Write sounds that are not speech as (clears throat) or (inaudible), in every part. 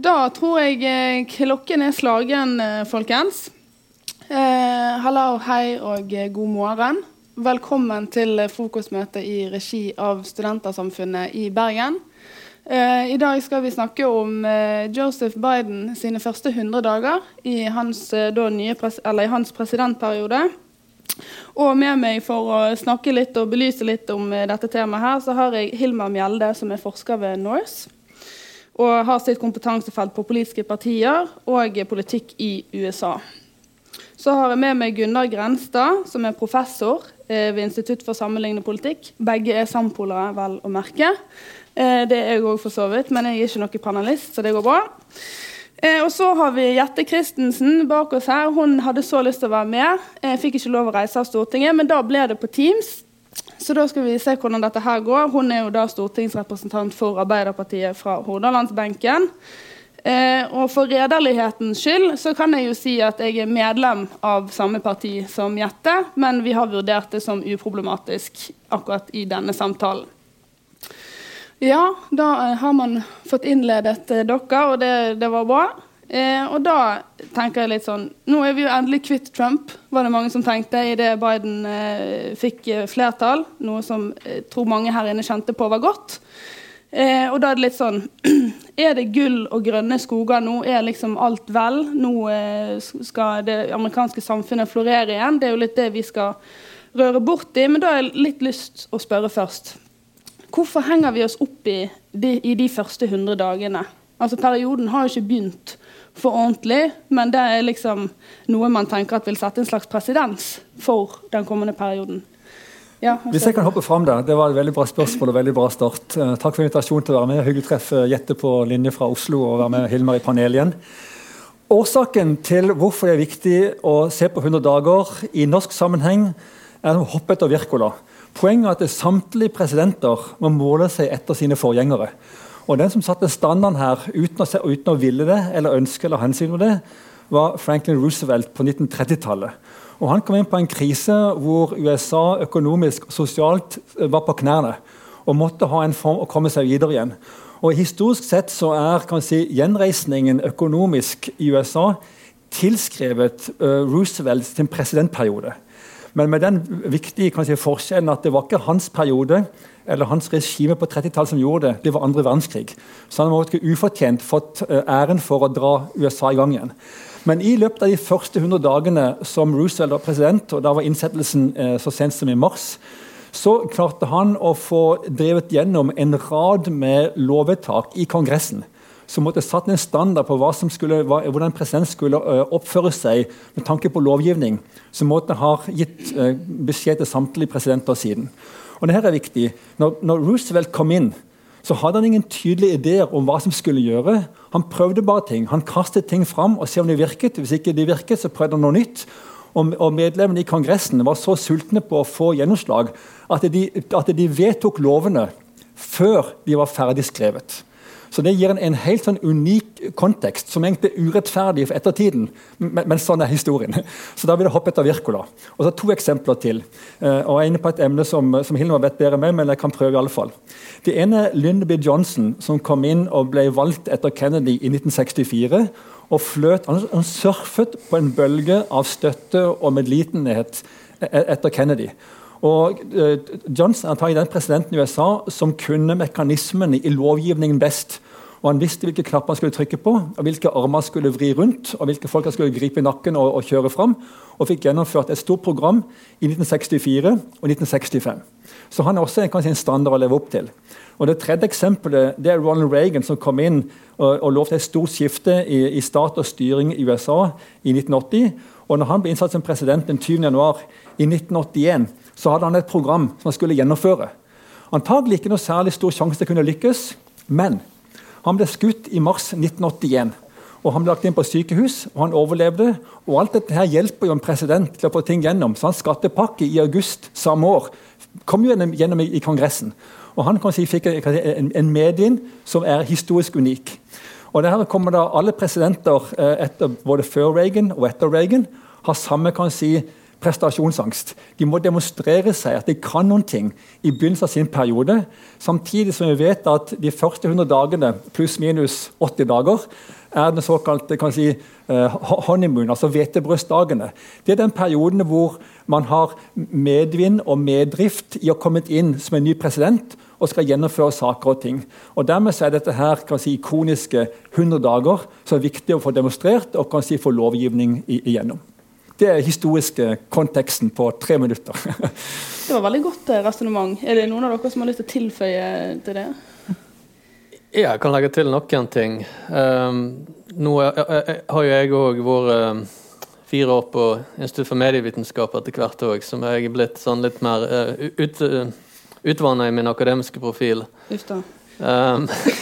Da tror jeg eh, klokken er slagen, eh, folkens. Eh, hallo, hei og eh, god morgen. Velkommen til frokostmøte i regi av Studentersamfunnet i Bergen. Eh, I dag skal vi snakke om eh, Joseph Biden sine første 100 dager i hans, nye i hans presidentperiode. Og med meg for å snakke litt og belyse litt om eh, dette temaet her, så har jeg Hilmar Mjelde, som er forsker ved Norse og har sitt kompetansefelt på politiske partier og politikk i USA. Så har jeg med meg Gunnar Grenstad, som er professor eh, ved Institutt for sammenlignende politikk. Begge er sampolere, vel å merke. Eh, det er jeg òg, for så vidt, men jeg er ikke noen panelist, så det går bra. Eh, og så har vi Jette Christensen bak oss her. Hun hadde så lyst til å være med. Jeg fikk ikke lov å reise av Stortinget, men da ble det på Teams. Så da skal vi se hvordan dette her går. Hun er jo da stortingsrepresentant for Arbeiderpartiet fra Hordalandsbenken. Eh, og for redelighetens skyld så kan jeg jo si at jeg er medlem av samme parti som Jette, men vi har vurdert det som uproblematisk akkurat i denne samtalen. Ja, da eh, har man fått innledet eh, dere, og det, det var bra. Eh, og da tenker jeg litt sånn Nå er vi jo endelig kvitt Trump, var det mange som tenkte idet Biden eh, fikk eh, flertall. Noe som jeg eh, tror mange her inne kjente på var godt. Og da er det litt sånn (clears throat) Er det gull og grønne skoger nå? Er liksom alt vel? Nå skal det amerikanske samfunnet florere igjen. Det er jo litt det vi skal røre borti. Men da har jeg litt lyst å spørre først. Hvorfor henger vi oss opp i de, i de første 100 dagene? Altså Perioden har jo ikke begynt for ordentlig, men det er liksom noe man tenker at vil sette en slags presedens for den kommende perioden. Ja, Hvis jeg kan hoppe fram der, Det var et veldig bra spørsmål og veldig bra start. Eh, takk for invitasjonen til å være med. Hyggelig å treffe Jette på linje fra Oslo og være med Hilmar i panelet igjen. Årsaken til hvorfor det er viktig å se på 100 dager i norsk sammenheng, er å hoppe etter Wirkola. Poenget er at samtlige presidenter må måle seg etter sine forgjengere. Og Den som satte standarden her uten å, se, uten å ville det, eller ønske eller hensyn det, var Franklin Roosevelt på 1930-tallet. Og Han kom inn på en krise hvor USA økonomisk og sosialt eh, var på knærne og måtte ha en form å komme seg videre igjen. Og Historisk sett så er kan si, gjenreisningen økonomisk i USA tilskrevet uh, Roosevelt sin presidentperiode. Men med den viktige si, forskjellen at det var ikke hans periode eller hans regime på 30-tallet som gjorde det, det var andre verdenskrig. Så han ikke ufortjent fått eh, æren for å dra USA i gang igjen. Men i løpet av de første 100 dagene som Roosevelt var president, og da var innsettelsen eh, så sent som i mars, så klarte han å få drevet gjennom en rad med lovvedtak i Kongressen som måtte satt en standard på skulle, hva, hvordan president skulle uh, oppføre seg med tanke på lovgivning, som måtte ha gitt uh, beskjed til samtlige presidenter siden. Og det her er viktig. Når, når, Roosevelt kom inn, så hadde han ingen tydelige ideer om hva som skulle gjøre. Han prøvde bare ting. Han kastet ting fram og se om de virket. Hvis ikke de virket, så prøvde han noe nytt. Og, og medlemmene i Kongressen var så sultne på å få gjennomslag at de, at de vedtok lovene før de var ferdig skrevet. Så det gir en, en helt sånn unik kontekst, som egentlig er urettferdig for ettertiden. Men, men, sånn er historien. (laughs) Så da vil jeg hoppe etter Wirkola. Og så to eksempler til. Uh, og jeg er inne på et emne som, som Hilmar vet bedre med, men jeg kan prøve i alle fall. Det ene er Lyndeby Johnson, som kom inn og ble valgt etter Kennedy i 1964. og fløt, Han, surfet på en bølge av støtte og medlidenhet e, etter Kennedy. Og uh, Johnson er den presidenten i USA som kunne mekanismene i lovgivningen best. Og Han visste hvilke knapper han skulle trykke på, og hvilke armer han skulle vri rundt, og hvilke folk han skulle gripe i nakken og, og kjøre fram. Og fikk gjennomført et stort program i 1964 og 1965. Så han er også kanskje en standard å leve opp til. Og Det tredje eksempelet det er Ronald Reagan, som kom inn og, og lovte et stort skifte i, i stat og styring i USA i 1980. Og når han ble innsatt som president den 20. januar i 1981, så hadde han et program som han skulle gjennomføre. Antagelig ikke noe særlig stor sjanse til å kunne lykkes, men han ble skutt i mars 1981. og Han ble lagt inn på sykehus, og han overlevde. og Alt dette her hjelper jo en president til å få ting gjennom. så Hans skattepakke i august samme år kom jo gjennom, i, Kongressen. Og Han si, fikk en, en medien som er historisk unik. Og det her kommer da Alle presidenter eh, etter, både før Reagan og etter Reagan har samme kan si, prestasjonsangst. De må demonstrere seg at de kan noen ting i begynnelsen av sin periode. Samtidig som vi vet at de første 100 dagene pluss-minus 80 dager er den såkalte si, uh, honeymoon, altså hvetebrødsdagene. Det er den perioden hvor man har medvind og meddrift i å komme inn som en ny president og skal gjennomføre saker og ting. Og Dermed er dette her si, ikoniske 100 dager som er viktig å få demonstrert og kan si få lovgivning igjennom. Det er historiske konteksten på tre minutter. (laughs) det var veldig godt eh, resonnement. Er det noen av dere som har lyst til å tilføye til det? Ja, jeg kan legge til noen ting. Um, nå har jo jeg òg vært um, fire år på Institutt for medievitenskap etter hvert òg, som jeg er blitt sånn litt mer uh, ut, uh, utvanna i min akademiske profil. Um, (laughs)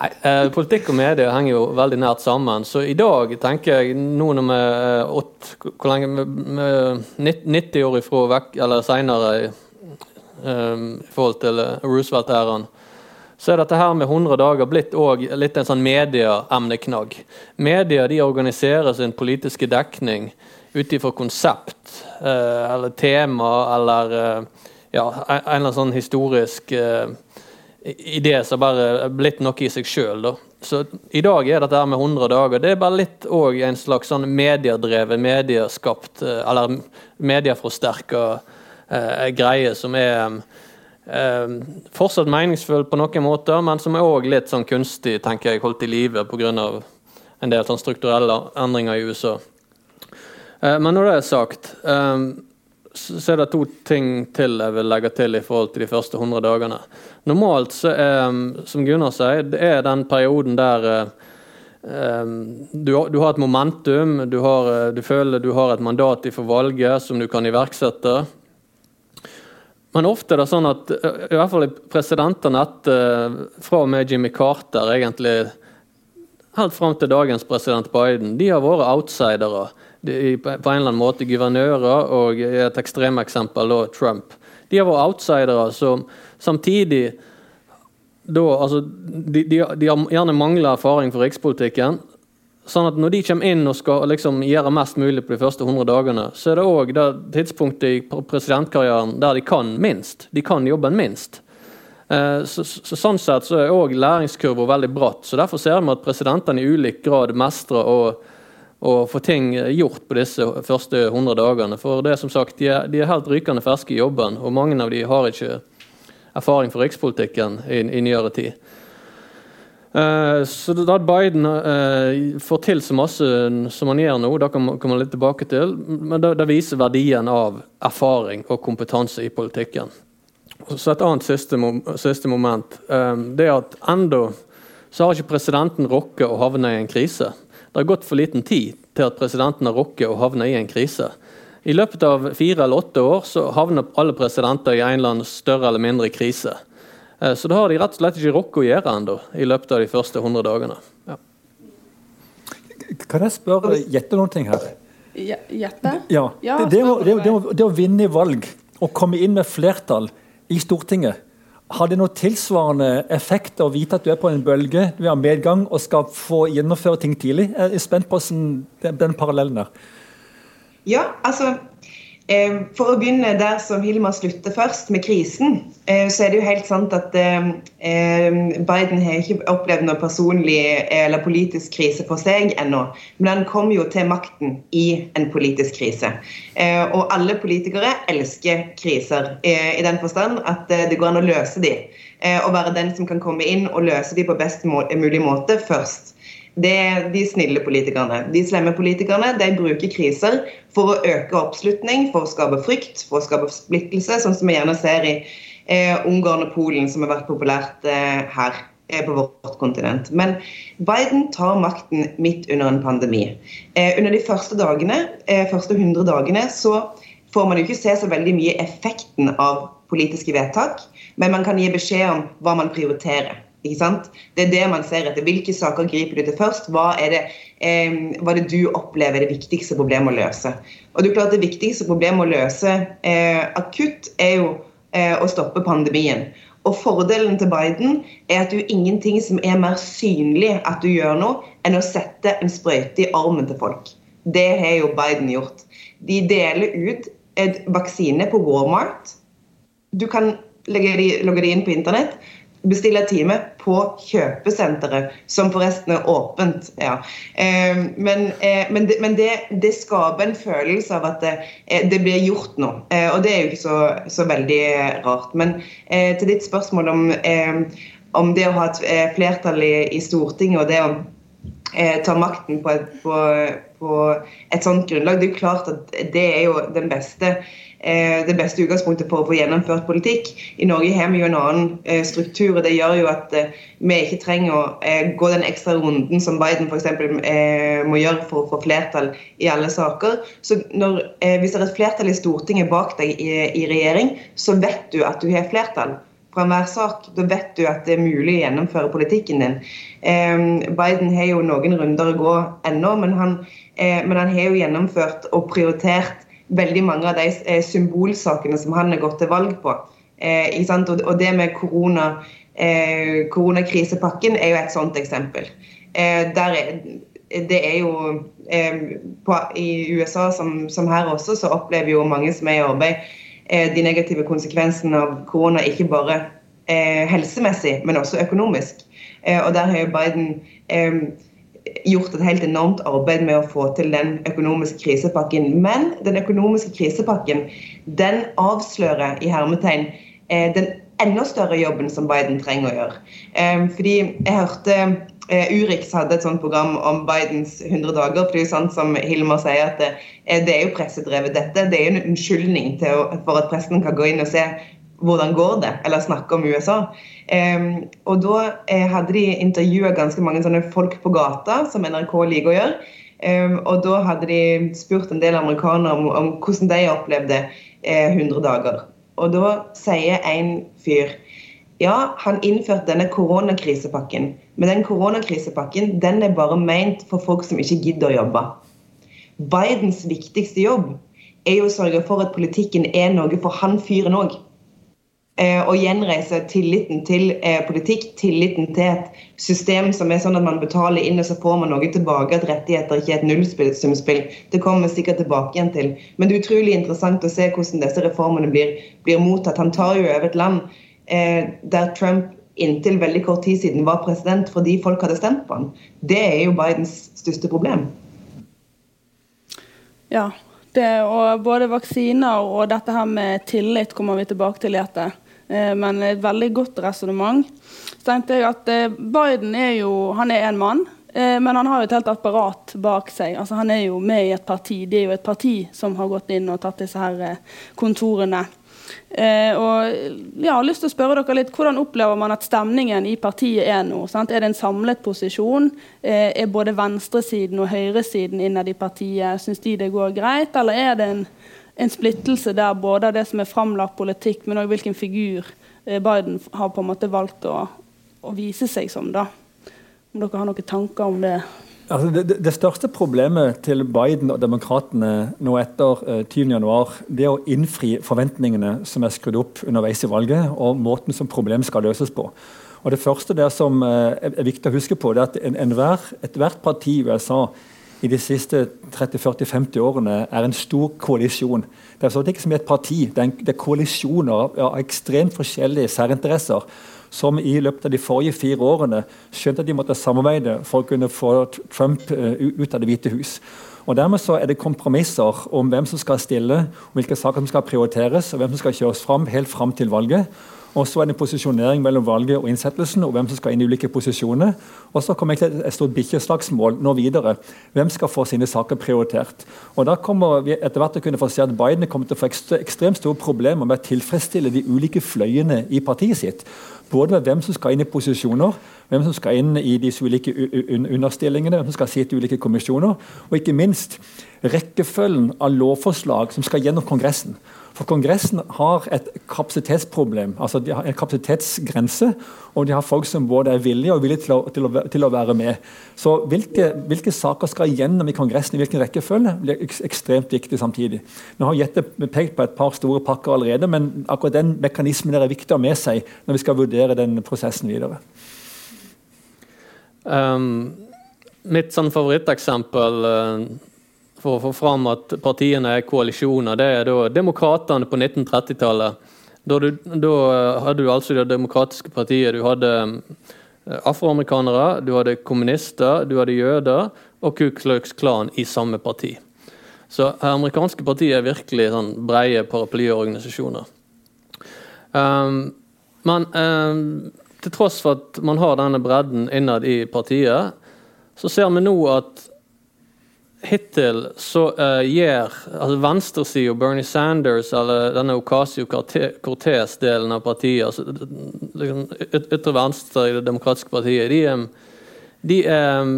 nei, eh, politikk og medier henger jo veldig nært sammen. Så i dag tenker jeg, nå når vi er hvor lenge vi, 90 år ifra vekk, eller seinere um, i forhold til Roosevelt-æraen, så er dette her med 100 dager blitt litt en sånn medieemneknagg. Media de organiserer sin politiske dekning ut ifra konsept eh, eller tema eller eh, ja, en, en eller annen sånn historisk uh, idé som bare er blitt noe i seg sjøl. Så i dag er dette her med 100 dager det er bare litt en slags sånn mediedrevet, medieskapt, uh, eller medieforsterka eh, greie som er fortsatt meningsfull på noen måter, men som er òg litt sånn kunstig, tenker jeg, holdt i live pga. en del sånn strukturelle endringer i USA. men når det er sagt um, så er det to ting til jeg vil legge til i forhold til de første 100 dagene. Normalt så er, som Gunnar sier, det er den perioden der um, du, du, har et momentum, du, har, du, føler du har et mandat for valget som du kan iverksette. Men ofte er det sånn at i hvert fall presidentene etter, fra og med Jimmy Carter, egentlig helt fram til dagens president Biden, de har vært outsidere på en eller annen måte guvernører og et ekstremeksempel da, Trump. De har vært outsidere som samtidig da, altså, de, de, de, har gjerne mangla erfaring for rikspolitikken. Sånn at når de kommer inn og skal liksom, gjøre mest mulig på de første 100 dagene, så er det òg det tidspunktet i presidentkarrieren der de kan minst. De kan jobben minst. Eh, så, så, sånn sett så er òg læringskurva veldig bratt. så Derfor ser vi at presidentene i ulik grad mestrer og å få ting gjort på disse første 100 dagene. For det er som sagt, de er, de er helt rykende ferske i jobben, og mange av de har ikke erfaring for rikspolitikken i, i nyere tid. Uh, så da Biden uh, får til så masse som han gjør nå, da kan man litt tilbake til, men det, viser verdien av erfaring og kompetanse i politikken. Så Et annet siste, siste moment det er at enda så har ikke presidenten rukket å havne i en krise. Det har gått for liten tid til at presidenten har rukket å havne i en krise. I løpet av fire eller åtte år så havner alle presidenter i en eller annen større eller mindre krise. Eh, så da har de rett og slett ikke rukket å gjøre ennå i løpet av de første 100 dagene. Ja. Kan jeg spørre gjette noen ting her? Gjette? Ja. ja det, det, det, det, å, vinne i valg og komme inn med flertall i Stortinget har det noe tilsvarende effekt å vite at du er på en bølge, du har medgang og skal få gjennomføre ting tidlig? Jeg er spent på den, den parallellen der. Ja, altså for å begynne der som Hilmar slutter først, med krisen, eh, så er det jo helt sant at Biden har ikke opplevd noen personlig eller politisk krise for seg ennå. Men han kom jo til makten i en politisk krise. Eh, og alle politikere elsker kriser, eh, i den forstand at det går an å løse dem. Og være den som kan komme inn og løse dem på best mulig måte først det de snille politikerne. De slemme politikerne de bruker kriser for å øke oppslutning, for å skape frykt, for å skape splittelse, sånn som vi gjerne ser i eh, Ungarn og Polen, som har vært populært eh, her eh, på vårt kontinent. Men Biden tar makten midt under en pandemi. Eh, under de første dagene, eh, første 100 dagene så får man jo ikke se så veldig mye effekten av politiske vedtak, men man kan gi beskjed om hva man prioriterer. Det er det man ser etter. Hvilke saker griper du til først? Hva er det, eh, hva er det du opplever er det viktigste problemet å løse? Og Det er klart det viktigste problemet å løse eh, akutt er jo eh, å stoppe pandemien. Og Fordelen til Biden er at det er ingenting som er mer synlig at du gjør noe, enn å sette en sprøyte i armen til folk. Det har jo Biden gjort. De deler ut et vaksine på Walmart. Du kan logge det inn på internett bestille time på kjøpesenteret, som forresten er åpent. Ja. Eh, men, eh, men, det, men det, det, skaper en følelse av at det, eh, det blir gjort noe. Eh, og det er jo ikke så, så veldig rart. Men til ditt spørsmål om, eh, om, det å ha et flertall i, i Stortinget og det å ta makten på et, på, på et sånt grunnlag, det er jo klart at det er jo den beste det beste utgangspunktet for å få gjennomført politikk. I Norge har vi jo en annen eh, struktur, og det gjør jo at eh, vi ikke trenger å gå den ekstra runden som Biden f.eks. må gjøre for å få flertall i alle saker. Så når, Hvis det er et flertall i Stortinget bak deg i, i regjering, så vet du at du har flertall fra enhver sak. Da vet du at det er mulig å gjennomføre politikken din. Biden har jo noen runder å gå ennå, men han, men han har jo gjennomført og prioritert veldig mange av de eh, symbolsakene som han har gått til valg på. Eh, og, det med korona, eh, koronakrisepakken er jo et sånt eksempel. Eh, er, det er jo eh, på, I USA, som, som, her også, så opplever jo mange som er i arbeid, eh, de negative konsekvensene av korona ikke bare helsemessig, men også økonomisk. og der har jo Biden gjort et helt enormt arbeid med å få til den økonomiske krisepakken. Men den økonomiske krisepakken den avslører i hermetegn eh, den enda større jobben som Biden trenger å gjøre. Eh, fordi jeg hørte eh, Urix hadde et sånt program om Bidens 100 dager. for Det er jo sant som Hilmar sier at det, det er jo pressedrevet dette. Det er jo en unnskyldning å, for at pressen kan gå inn og se hvordan går det, eller snakke om USA. Um, og da eh, hadde de intervjua ganske mange sånne folk på gata, som NRK liker å gjøre. Um, og da hadde de spurt en del amerikanere om, om hvordan de opplevde eh, 100 dager. Og da sier en fyr ja, han innførte denne koronakrisepakken. Men den koronakrisepakken den er bare meint for folk som ikke gidder å jobbe. Bidens viktigste jobb er jo å sørge for at politikken er noe for han fyren òg. Eh, og gjenreise tilliten til eh, politikk, tilliten til et system som er sånn at man betaler inn, og så får man noe tilbake. At rettigheter ikke er et nullsumspill. Det kommer vi sikkert tilbake igjen til. Men det er utrolig interessant å se hvordan disse reformene blir, blir mottatt. Han tar jo over et land eh, der Trump inntil veldig kort tid siden var president fordi folk hadde stemt på han. Det er jo Bidens største problem. Ja, det, og både vaksiner og dette her med tillit kommer vi tilbake til i. Eh, men et veldig godt resonnement. at eh, Biden er jo han er en mann, eh, men han har jo et helt apparat bak seg. Altså, han er jo med i et parti. Det er jo et parti som har gått inn og tatt disse her kontorene. Eh, og jeg har lyst til å spørre dere litt, Hvordan opplever man at stemningen i partiet er nå? Sant? Er det en samlet posisjon? Eh, er både venstresiden og høyresiden innad i partiet? Syns de det går greit, eller er det en en splittelse der både av det som er framlagt politikk, men òg hvilken figur eh, Biden har på en måte valgt å, å, vise seg som. da. Om dere har noen tanker om det? Altså det, det, største problemet til Biden og demokratene nå etter uh, eh, 20.1, det er å innfri forventningene som er skrudd opp underveis i valget, og måten som problemet skal løses på. Og Det første der som uh, er viktig å huske på, det er at en, enhver, ethvert parti i USA i de siste 30-40-50 årene er en stor koalisjon. Det er sånn ikke som et parti, det er, en, det er koalisjoner av ekstremt forskjellige særinteresser som i løpet av de forrige fire årene skjønte at de måtte samarbeide for å kunne få Trump uh, ut av Det hvite hus. Og Dermed så er det kompromisser om hvem som skal stille, om hvilke saker som skal prioriteres, og hvem som skal kjøres fram helt fram til valget. Og så er det en posisjonering mellom valget og innsettelsen, og hvem som skal inn i ulike posisjoner. Og så kommer jeg til et stort bikkjeslagsmål nå videre. Hvem skal få sine saker prioritert? Og Da kommer vi etter hvert til å kunne få se at Biden kommer til å få ekstremt store problemer med å tilfredsstille de ulike fløyene i partiet sitt. Både med hvem som skal inn i posisjoner, hvem som skal inn i disse ulike understillingene, hvem som skal sitte i ulike kommisjoner, og ikke minst rekkefølgen av lovforslag som skal gjennom Kongressen. For Kongressen har et kapasitetsproblem. altså De har en kapasitetsgrense, og de har folk som både er villige og villige til å, til å, til å være med. Så hvilke, hvilke, saker skal gjennom i Kongressen, i hvilken rekkefølge, blir ekstremt viktig samtidig. Nå har Jette pekt på et par store pakker allerede, men akkurat den mekanismen er viktig å ha med seg når vi skal vurdere den prosessen videre. Um, mitt sånn favoritteksempel uh for å få fram at partiene er koalisjoner, det er da demokratene på 1930-tallet. Da, da, hadde du altså Det demokratiske partiet. Du hadde afroamerikanere, du hadde kommunister, du hadde jøder og Ku Klux Klan i samme parti. Så amerikanske partier er virkelig sånn breie paraplyorganisasjoner. Um, men um, til tross for at man har denne bredden innad i partiet, så ser vi nå at hittil så uh, gjør altså venstresida, Bernie Sanders eller denne Ocasio Cortez-delen av partiet, altså liksom, ytre venstre i Det demokratiske partiet, de, de um,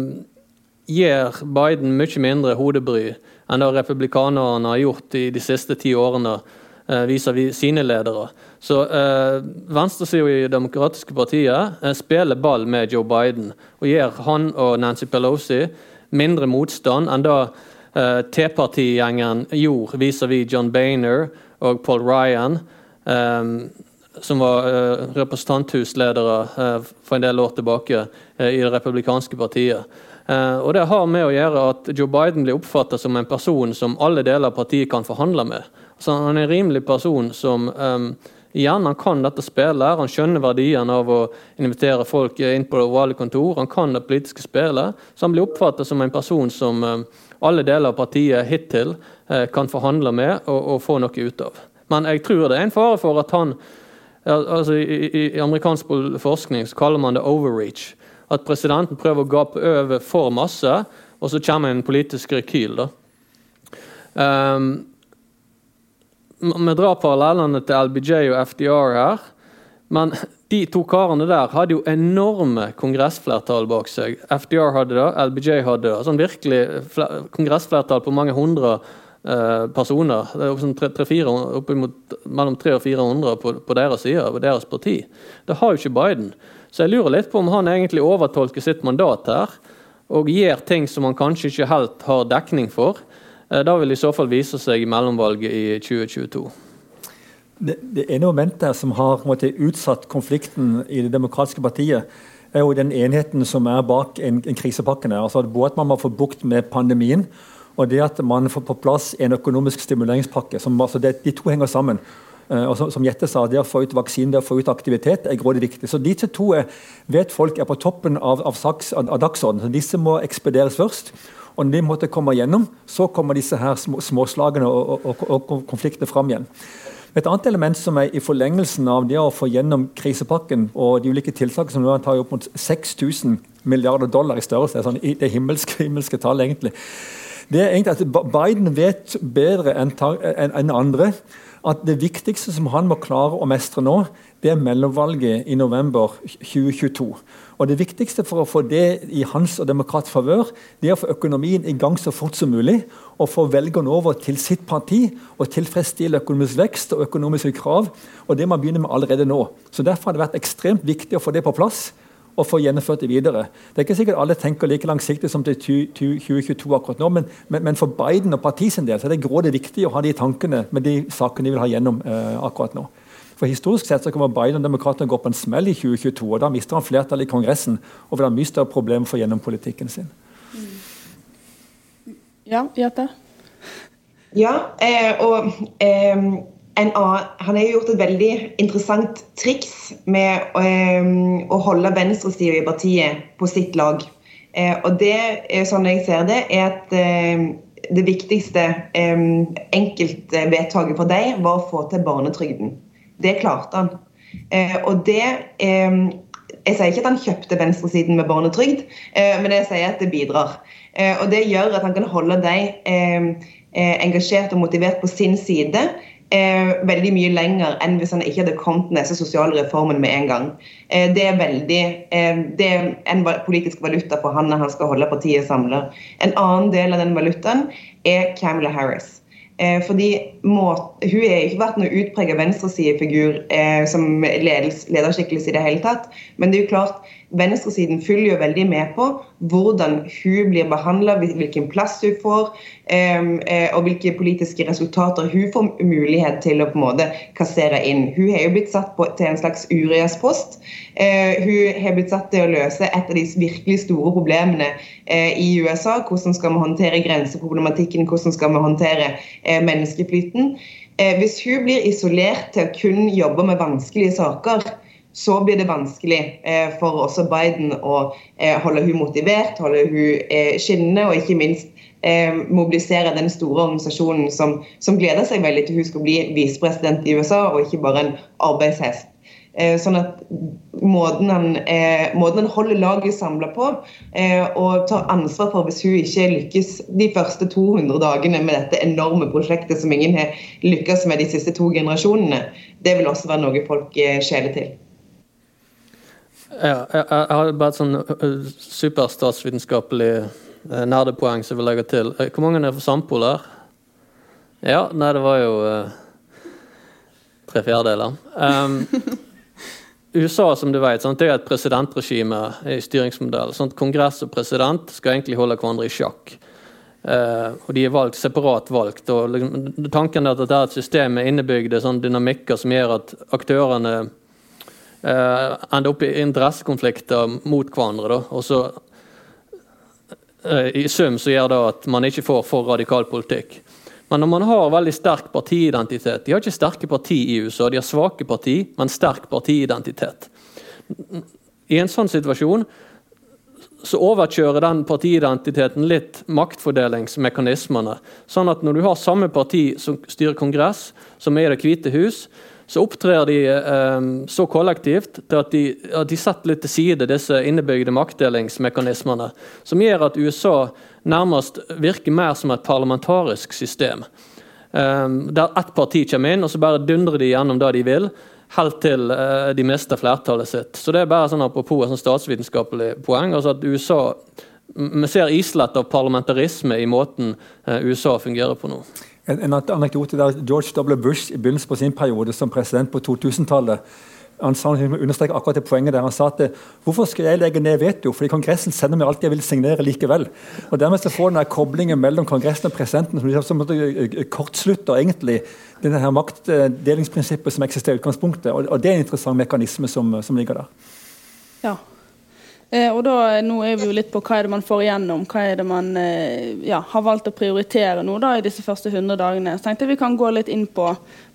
gir Biden mye mindre hodebry enn det republikanerne har gjort i de siste ti årene uh, vis-à-vis sine ledere. Så uh, venstresida i Det demokratiske partiet uh, spiller ball med Joe Biden og gir han og Nancy Pelosi mindre motstand enn da uh, T-partigjengen gjorde vis-à-vis -vis John Boehner og Paul Ryan, um, som var uh, representanthusledere uh, for en del år tilbake i Det republikanske partiet. og Det har med å gjøre at Joe Biden blir oppfattet som en person som alle deler av partiet kan forhandle med. Så Han er en rimelig person som um, Igjen, Han kan dette spillet, han skjønner verdien av å invitere folk inn på det ovale kontor. Han kan det politiske spillet, så han blir oppfattet som en person som eh, alle deler av partiet hittil eh, kan forhandle med og, og få noe ut av. Men jeg tror det er en fare for at han altså i, i, amerikansk forskning så kaller man det overreach. At presidenten prøver å gape over for masse, og så kommer en politisk rekyl. da. Um, vi drar parallellene til LBJ og FDR her. Men de to karene der hadde jo enorme kongressflertall bak seg. FDR hadde det, LBJ hadde det. Sånn virkelig kongressflertall på mange hundre eh, personer. Det er sånn 3, 3, 4, oppimot mellom 300 og 400 på, på deres side, på deres parti. Det har jo ikke Biden. Så jeg lurer litt på om han egentlig overtolker sitt mandat her, og gir ting som han kanskje ikke helt har dekning for. Eh, det vil i så fall vise seg i mellomvalget i 2022. Det, det ene momentet som har måte, utsatt konflikten i Det demokratiske partiet, er jo den enheten som er bak en, en krisepakke. Altså både at man må få bukt med pandemien, og det at man får på plass en økonomisk stimuleringspakke. Som, altså det, de to henger sammen. Uh, og som, som Jette sa, Det å få ut vaksine det å få ut aktivitet er grådig viktig. Så Disse to er, vet folk er på toppen av, av, av dagsordenen. Disse må ekspederes først. Og når de måtte komme gjennom, så kommer disse her småslagene og, og, og, og konfliktene fram igjen. Et annet element som er i forlengelsen av det å få gjennom krisepakken og de ulike tiltakene som nå tar opp mot 6000 milliarder dollar i størrelse, det er sånn, det himmelske, himmelske tall egentlig, det er egentlig at Biden vet bedre enn en andre at det viktigste som han må klare å mestre nå, det er mellomvalget i november 2022. Og Det viktigste for å få det i hans og demokrats favør, det er å få økonomien i gang så fort som mulig, og få velgerne over til sitt parti og tilfredsstille økonomisk vekst og økonomiske krav. og Det må man begynne med allerede nå. Så Derfor har det vært ekstremt viktig å få det på plass og få gjennomført det videre. Det er ikke sikkert alle tenker like langsiktig som til 2022 akkurat nå, men, men, men for Biden og partiet sin del så er det grådig viktig å ha de tankene med de sakene de vil ha gjennom eh, akkurat nå. For Historisk sett så kommer Biden og demokratene gå på en smell i 2022. og Da mister han flertallet i Kongressen og vil ha mye større problemer for gjennom politikken sin. Ja, Jette? Ja, eh, og eh, annen, han har gjort et veldig interessant triks med eh, å holde venstresida i partiet på sitt lag. Eh, og det, er sånn jeg ser det, er at eh, det viktigste eh, enkeltvedtaket for deg var å få til barnetrygden. Det klarte han. Eh, og det eh, Jeg sier ikke at han kjøpte venstresiden med barnetrygd, eh, men jeg sier at det bidrar. Og det gjør at han kan holde deg engasjert og motivert på sin side. Veldig mye lenger enn hvis han ikke hadde kommet med disse sosiale reformene med en gang. det er veldig det er en politisk valuta for han når han skal holde partiet samla. En annen del av den valutaen er Camilla Harris. Eh, fordi må, Hun har ikke vært noen utpreget venstresidefigur eh, som leders, lederskikkelse i det hele tatt. Men det er jo klart, venstresiden følger jo veldig med på hvordan hun blir behandla, hvilken plass hun får, eh, eh, og hvilke politiske resultater hun får mulighet til å på en måte kassere inn. Hun har jo blitt satt på, til en slags Urias-post, Eh, hun har blitt satt til å løse et av de virkelig store problemene eh, i USA. Hvordan skal vi håndtere grenseproblematikken, hvordan skal vi håndtere menneskeflyten. Hvis hun blir isolert til å kun jobbe med vanskelige saker, så blir det vanskelig eh, for også Biden å eh, holde hun motivert, holde hun skinnende og ikke minst mobilisere den store organisasjonen som, som gleder seg veldig til hun skal bli visepresident i USA, og ikke bare en arbeidshest. Eh, sånn at måten han, eh, måten han holder laget samla på, eh, og tar ansvar for hvis hun ikke lykkes de første 200 dagene med dette enorme prosjektet som ingen har lykkes med de siste to generasjonene, det vil også være noe folk skjeler til. Ja, jeg, jeg har bare et sånn superstatsvitenskapelig nerdepoeng som jeg vil legge til. Hvor mange er for Sandpoler? Ja, nei, det var jo tre fjerdedeler. Um, (laughs) USA som du vet, sant, det er et presidentregime i styringsmodell. Sant? Kongress og president skal egentlig holde hverandre i sjakk. Uh, og De er valgt separat valgt. og liksom, Tanken er at dette er et system med innebygde sånn, dynamikker som gjør at aktørene eh, ender opp i interessekonflikter mot hverandre. Da. Og så eh, I sum så gjør det at man ikke får for radikal politikk. Men når man har veldig sterk partiidentitet De har ikke sterke parti i USA, de har svake parti, men sterk partiidentitet. I en sånn situasjon så overkjører den partiidentiteten litt maktfordelingsmekanismene. Sånn at når du har samme parti som styrer kongress, som er Det hvite hus, så opptrer de eh, så kollektivt til at de, at de, setter litt til side disse innebygde maktdelingsmekanismene, som gjør at USA nærmest virker mer som et parlamentarisk system. Eh, der ett parti kommer inn, og så bare dundrer de gjennom det de vil, helt til eh, de mister flertallet sitt. Så det er bare sånn apropos et sånn statsvitenskapelig poeng. altså at USA vi ser islett av parlamentarisme i måten eh, USA fungerer på nå. En, anekdote der George W. Bush i begynnelsen på sin periode som president på 2000-tallet han sa, understreker akkurat det poenget der han sa at hvorfor skal jeg legge ned veto, fordi Kongressen sender meg alt jeg vil signere likevel. Og Dermed så får den koblingen mellom Kongressen og presidenten som, som kortslutter egentlig denne her maktdelingsprinsippet som eksisterer i utgangspunktet. Og, og, Det er en interessant mekanisme som, som ligger der. Ja, Eh, og da, Nå er vi jo litt på hva er det man får igjennom, hva er det man eh, ja, har valgt å prioritere nå da i disse første 100 dagene. Så tenkte jeg vi kan gå litt inn på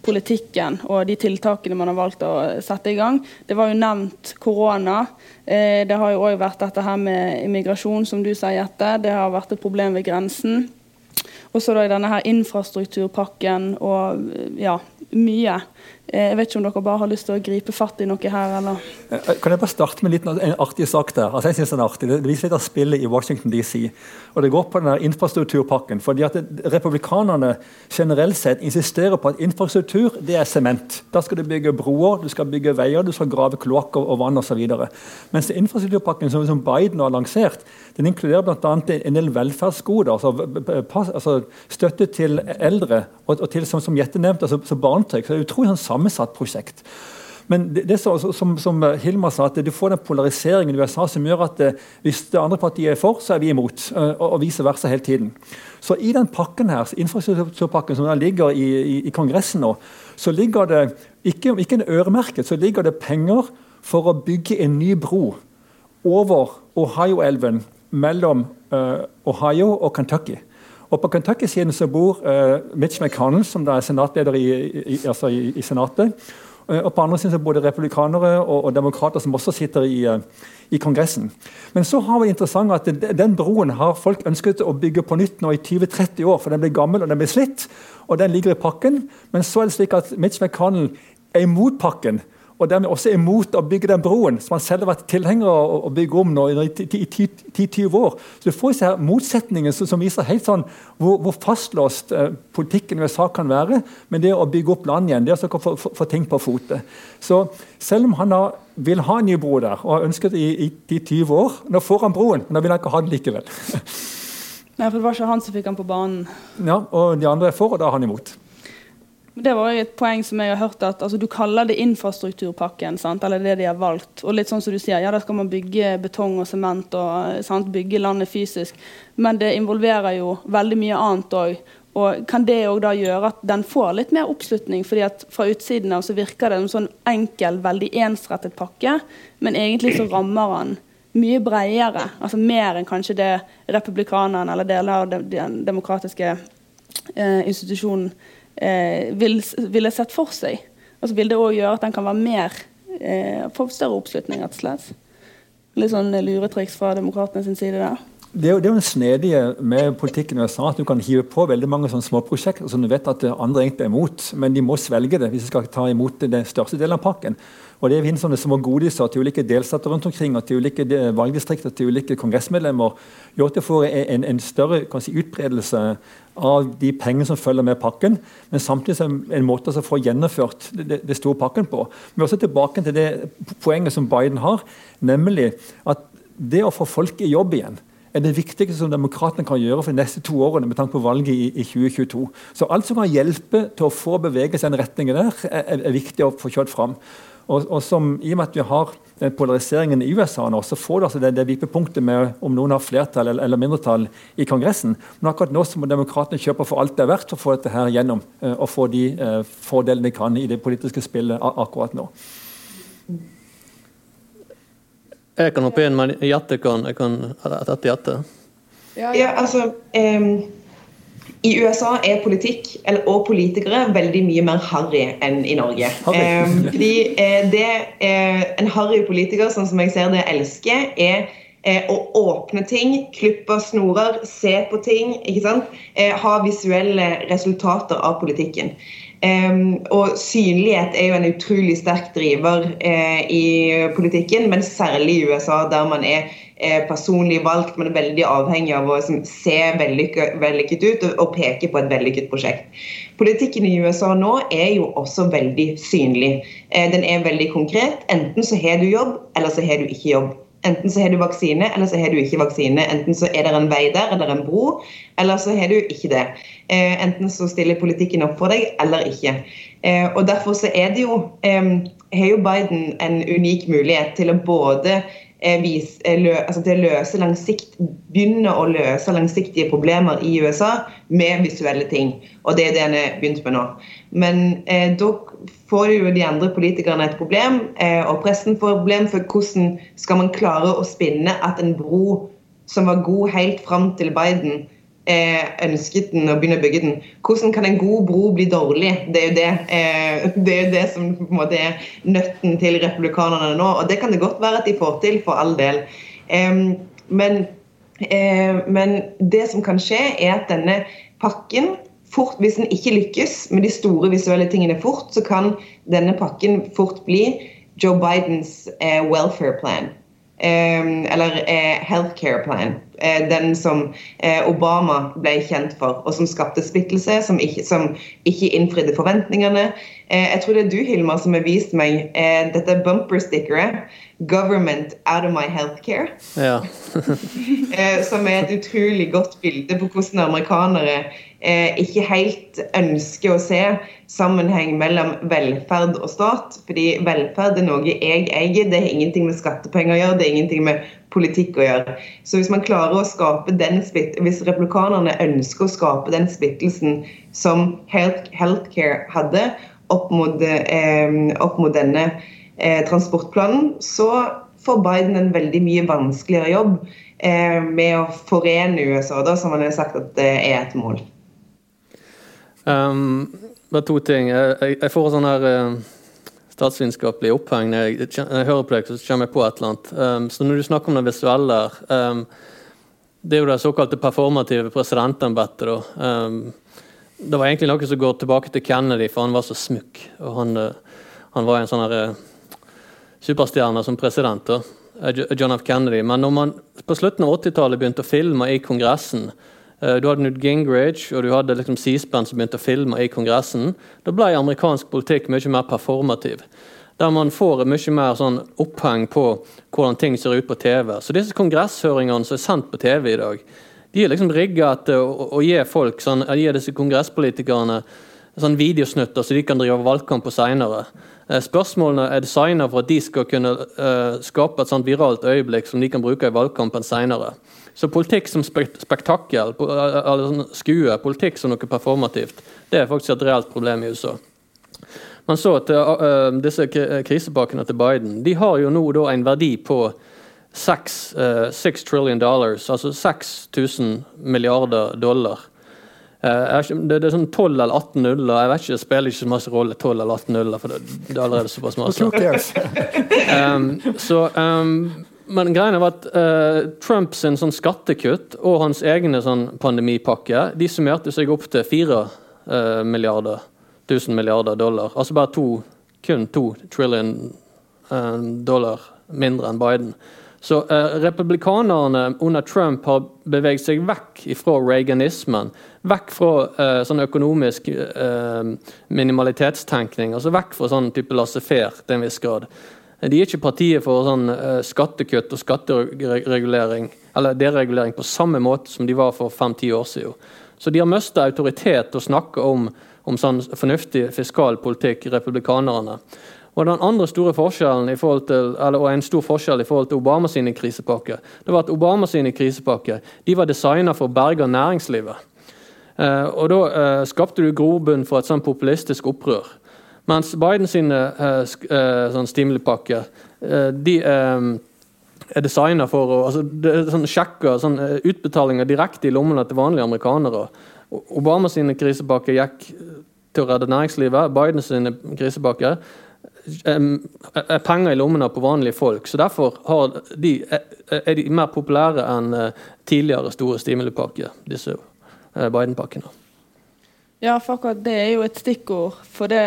politikken og de tiltakene man har valgt å sette i gang. Det var jo nevnt korona. Eh, det har jo òg vært dette her med immigrasjon, som du sier, Jette. Det har vært et problem ved grensen. Og så denne her infrastrukturpakken og ja, mye. Eh, jeg vet ikke om dere bare har lyst til å gripe fatt i noe her, eller? Eh, kan jeg bare starte med litt, en artig sak der? Altså, jeg synes den er artig. Det viser litt av spillet i Washington DC. Og Det går på den infrastrukturpakken. fordi at Republikanerne generelt sett insisterer på at infrastruktur det er sement. Da skal du bygge broer, du skal bygge veier, du skal grave kloakker og vann osv. Mens infrastrukturpakken som, som Biden har lansert, den inkluderer bl.a. en del velferdsgoder. Altså, altså, støtte til eldre og, og til, som, som Jette nevnte, altså, barnetrygd. Så det er utrolig sånn sammensatt prosjekt. Men det, det så, som, som, Hilmar sa, at du får den polariseringen i USA som gjør at eh, hvis det andre partiet er for, så er vi imot. Eh, og, og vice versa hele tiden. Så i den pakken her, infrastrukturpakken som ligger i, i, i, Kongressen nå, så ligger det ikke, ikke en øremerket, så ligger det penger for å bygge en ny bro over Ohio-elven mellom uh, Ohio og Kentucky. Og På Kentucky-siden så bor uh, Mitch McConnell, som da er senatleder i, i, altså i, i Senatet. Uh, og på andre siden så bor det republikanere og, og demokrater som også sitter i, uh, i, Kongressen. Men så har vi interessant at den, broen har folk ønsket å bygge på nytt nå i 20-30 år, for den ble gammel og den ble slitt. og Den ligger i pakken. Men så er det slik at Mitch McConnell er imot pakken og dermed også imot å bygge den broen, som han selv har vært tilhenger av å bygge om nå i 10-20 år. Så Du får disse motsetningene som viser helt sånn hvor, hvor fastlåst eh, politikken i USA kan være. Men det å bygge opp land igjen, det å få, få ting på fote. Så selv om han da vil ha en ny bro der, og har ønsket det i, i, 20 år Nå får han broen, men da vil han ikke ha den likevel. Nei, for Det var ikke han som fikk han på banen. Ja, og De andre er for, og da er han imot. Det var et poeng som jeg har hørt at altså, Du kaller det infrastrukturpakken, sant? eller det de har valgt. Og litt sånn som du sier, ja, Da skal man bygge betong og sement og sant? bygge landet fysisk. Men det involverer jo veldig mye annet òg. Og Kan det òg da gjøre at den får litt mer oppslutning? fordi at Fra utsiden av så virker det en sånn enkel, veldig ensrettet pakke, men egentlig så rammer han mye bredere. altså Mer enn kanskje det republikanerne eller deler av den demokratiske eh, institusjonen eh, vil, ville sett for seg. Og så vil det òg gjøre at den kan være mer eh, få større oppslutning, rett og slett. Litt sånn luretriks fra demokratene sin side der. Det er jo er snedige med politikken i USA at du kan hive på veldig mange sånne småprosjekter som du vet at andre egentlig er imot, men de må svelge det hvis de skal ta imot den største delen av pakken. Og Det finnes sånne små godiser til ulike delstater rundt omkring, og til ulike valgdistrikter til ulike kongressmedlemmer. gjør at du får en, en større si, utbredelse av de pengene som følger med pakken, men samtidig som en måte å få gjennomført det, store pakken på. Men også tilbake til det poenget som Biden har, nemlig at det å få folk i jobb igjen er det viktigste som demokratene kan gjøre for de neste to årene med tanke på valget i, i 2022. Så alt som kan hjelpe til å få bevege seg i den retningen der, er, er viktig å få kjørt fram. Og, og som, I og med at vi har den polariseringen i USA nå, så får du altså det, det vippepunktet med om noen har flertall eller, eller, mindretall i Kongressen. Men akkurat nå så må demokratene kjøpe for alt det er verdt for å få dette her gjennom. Uh, og få de eh, fordelene de kan i det politiske spillet akkurat nå. Jeg kan hoppe inn, men Jette kan, kan dette Jette. Ja, ja, altså um, I USA er politikk eller, og politikere veldig mye mer harry enn i Norge. Um, fordi uh, det uh, En harry politiker, sånn som jeg ser det elsker, er uh, å åpne ting, klippe snorer, se på ting. ikke sant? ha visuelle resultater av politikken. Og synlighet er jo en utrolig sterk driver uh, i politikken, men særlig i USA, der man er uh, personlig valgt. Er veldig avhengig av å som, se vellykket, ut og, og, peke på et vellykket prosjekt. Politikken i USA nå er jo også veldig synlig. Uh, den er veldig konkret. Enten så har du jobb, eller så har du ikke jobb. Enten så har du vaksine, eller så har du ikke vaksine. Enten så er det en vei der, eller en bro, eller så har du ikke det. Eh, enten så stiller politikken opp for deg, eller ikke. Eh, og Derfor så er det jo, eh, har jo Biden en unik mulighet til å både eh, vise, eh, lø, altså til å løse langsikt, begynne å løse langsiktige problemer i USA med visuelle ting. Og det er det en har begynt med nå. Men eh, da får jo de andre politikerne et problem, eh, og pressen får et problem. For hvordan skal man klare å spinne at en bro som var god helt fram til Biden, eh, ønsket den og begynner å bygge den. Hvordan kan en god bro bli dårlig? Det er jo det, eh, (laughs) det, er det som på en måte er nøtten til republikanerne nå. Og det kan det godt være at de får til, for all del. Eh, men, men det som kan skje, er at denne pakken fort, Hvis den ikke lykkes med de store visuelle tingene fort, så kan denne pakken fort bli Joe Bidens eh, welfare plan. Eller uh, healthcare plan. Uh, den som uh, Obama ble kjent for, og som skapte splittelse, som ikke, som ikke innfridde forventningene. jeg tror det er du, Hilma, som har vist meg dette bumperstickeret. 'Government out of my healthcare'. Ja. (laughs) som er et utrolig godt bilde på hvordan amerikanere eh, ikke helt ønsker å se sammenheng mellom velferd og stat. Fordi velferd er noe jeg eier, det har ingenting med skattepenger å gjøre, det er ingenting med politikk å gjøre. Så hvis man klarer å skape den hvis replikanerne ønsker å skape den splittelsen som healthcare hadde opp mot, eh, opp mot denne eh, transportplanen, så får Biden en veldig mye vanskeligere jobb eh, med å forene USA, da, som han har sagt at det er et mål. Um, bare to ting. Jeg, jeg får sånn her uh, statsvitenskapelig oppheng når jeg, jeg, hører på deg, så kommer jeg på et eller annet. Um, så når du snakker om det visuelle um, Det er jo det såkalte performative presidentembetet. Um, det var egentlig noe som går tilbake til Kennedy, for han var så smukk. Og han, uh, han var en sånn her, uh, superstjerne som president. Da. John F. Kennedy. Men når man på slutten av 80-tallet begynte å filme i Kongressen, Eh, du hadde Newt Gingrich og du hadde liksom C-SPAN som begynte å filme i Kongressen. Da ble amerikansk politikk mye mer performativ. Der man får mye mer sånn oppheng på hvordan ting ser ut på TV. Så disse kongresshøringene som er sendt på TV i dag, de er liksom rigga til å, å, gi folk, sånn, gi disse kongresspolitikerne sånn videosnutter så de kan drive valgkamp på seinere. Eh, spørsmålene er designet for at de skal kunne uh, skape et sånt viralt øyeblikk som de kan bruke i valgkampen seinere. Så politikk som spektakkel, eller sånn skue, politikk som noe performativt, det er faktisk et reelt problem i USA. Man så at uh, disse krisepakkene til Biden de har jo nå en verdi på 6, uh, 6 trillion dollars, altså 6000 milliarder dollar. Uh, det, det, er sånn 12 eller 18 nuller. Jeg vet ikke, Det spiller ikke så masse rolle 12 eller 18 nuller, for det, det er allerede såpass masse. (laughs) um, så, um, men greia var at uh, Trumps sånn skattekutt og hans egne sånn pandemipakke de summerte seg opp til 4 uh, eh, milliarder, 1000 milliarder dollar. Altså bare to, kun 2 trillion dollar mindre enn Biden. Så eh, Republikanerne under Trump har beveget seg vekk fra reaganismen. Vekk fra eh, sånn økonomisk eh, minimalitetstenkning. altså Vekk fra sånn type laissez-faire til en viss grad. De er ikke partiet for sånn eh, skattekutt og skatteregulering eller deregulering på samme måte som de var for fem-ti år siden. Så de har mista autoritet til å snakke om, om sånn fornuftig fiskal politikk, republikanerne. Og den andre store forskjellen i forhold til, eller, en stor forskjell i forhold til Obama sine krisepakker, det var at Obama sine krisepakker de var designet for å berge næringslivet. Eh, og Da eh, skapte du grobunn for et sånn populistisk opprør. Mens Biden sine eh, eh sånn stimulipakker eh, de er designet for å altså, sånn, sjekke sånn, utbetalinger direkte i lommene til vanlige amerikanere. Obama sine krisepakker gikk til å redde næringslivet. Biden sine krisepakker er penger i lommene på vanlige folk. så Derfor de, er de mer populære enn tidligere store stimulipakker, disse Biden-pakkene. Ja, for akkurat det er jo et stikkord. For det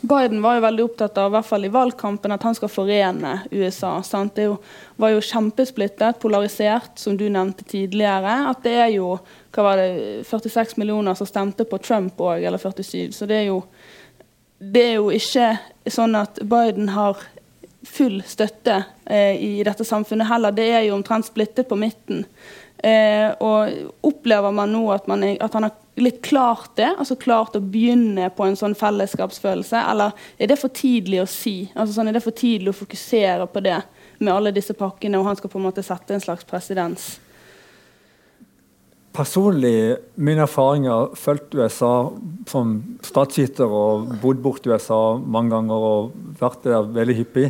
Biden var jo veldig opptatt av, i hvert fall i valgkampen, at han skal forene USA. Sant? Det var jo kjempesplittet, polarisert, som du nevnte tidligere. At det er jo det, 46 millioner som stemte på Trump òg, eller 47. Så det er jo det er jo ikke sånn at Biden har full støtte eh, i dette samfunnet heller. Det er jo omtrent splittet på midten. Eh, og opplever man nå at, man at, han har litt klart det? Altså klart å begynne på en sånn fellesskapsfølelse? Eller er det for tidlig å si? Altså sånn, Er det for tidlig å fokusere på det med alle disse pakkene, og han skal på en måte sette en slags presedens? Personlig, mine erfaringer fulgt USA som statsviter og bodd borti USA mange ganger og vært der veldig hyppig,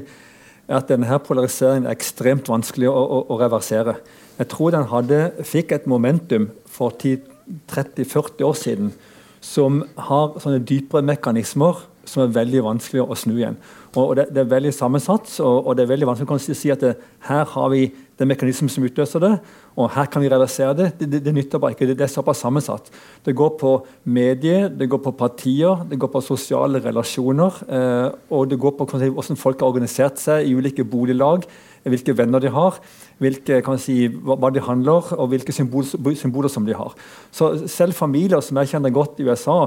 er at denne polariseringen er ekstremt vanskelig å, å, å reversere. Jeg tror den hadde, fikk et momentum for 30-40 år siden som har sånne dypere mekanismer som er veldig vanskelig å snu igjen. Og det, det er veldig sammensatt, og, og, det er veldig vanskelig å si at det, her har vi den mekanismen som utløser det, og her kan vi reversere det. Det, det, det nytter bare ikke. Det, er såpass sammensatt. Det går på medier, det går på partier, det går på sosiale relasjoner. Eh, og det går på hvordan folk har organisert seg i ulike boliglag, hvilke venner de har, hvilke, si, hva, de handler, og hvilke symbol, symboler som de har. Så selv familier som jeg kjenner godt i USA,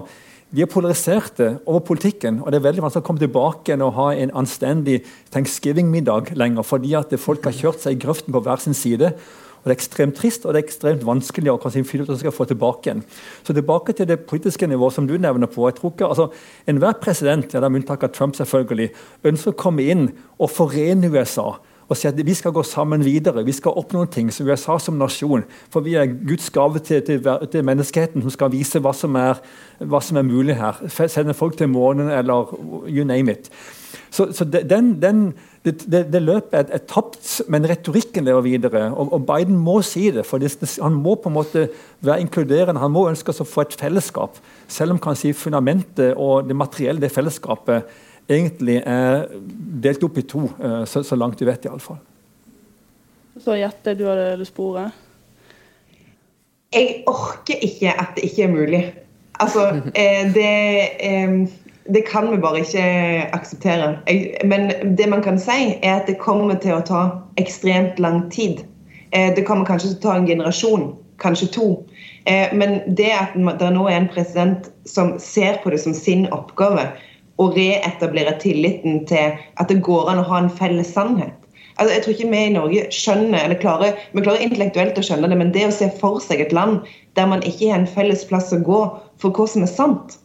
de er polariserte over politikken. og Det er veldig vanskelig å komme tilbake og ha en anstendig thanksgiving-middag lenger, fordi at folk har kjørt seg i grøften på hver sin side. og Det er ekstremt trist og det er ekstremt vanskelig å finne ut skal få tilbake igjen. Så tilbake til det politiske nivået som du nevner på. jeg tror ikke, altså, Enhver president, ja, med unntak av Trump selvfølgelig, ønsker å komme inn og forene USA og si at vi skal gå sammen videre. Vi skal oppnå ting som USA som nasjon. For vi er Guds gave til, til, til menneskeheten som skal vise hva som, er, hva som er mulig her. Sende folk til månen eller you name it. Så, så den, den, det, det, det, løpet er, er tapt, men retorikken lever videre. Og, og, Biden må si det. for det, Han må på en måte være inkluderende. Han må ønske å få et fellesskap. Selv om kan si fundamentet og det materielle det fellesskapet egentlig er delt opp i to, eh, så, så langt vi vet iallfall. Så Jette, du hadde lyst på ordet? Jeg orker ikke at det ikke er mulig. Altså, eh, det, eh, det kan vi bare ikke akseptere. Men det man kan si, er at det kommer til å ta ekstremt lang tid. Det kommer kanskje til å ta en generasjon, kanskje to. Men det at det nå er en president som ser på det som sin oppgave, å reetablere tilliten til at det går an å ha en felles sannhet. Altså, jeg tror ikke vi i Norge skjønner, eller klarer, vi klarer intellektuelt å skjønne det, men det å se for seg et land der man ikke har en felles plass å gå for hva som er sant,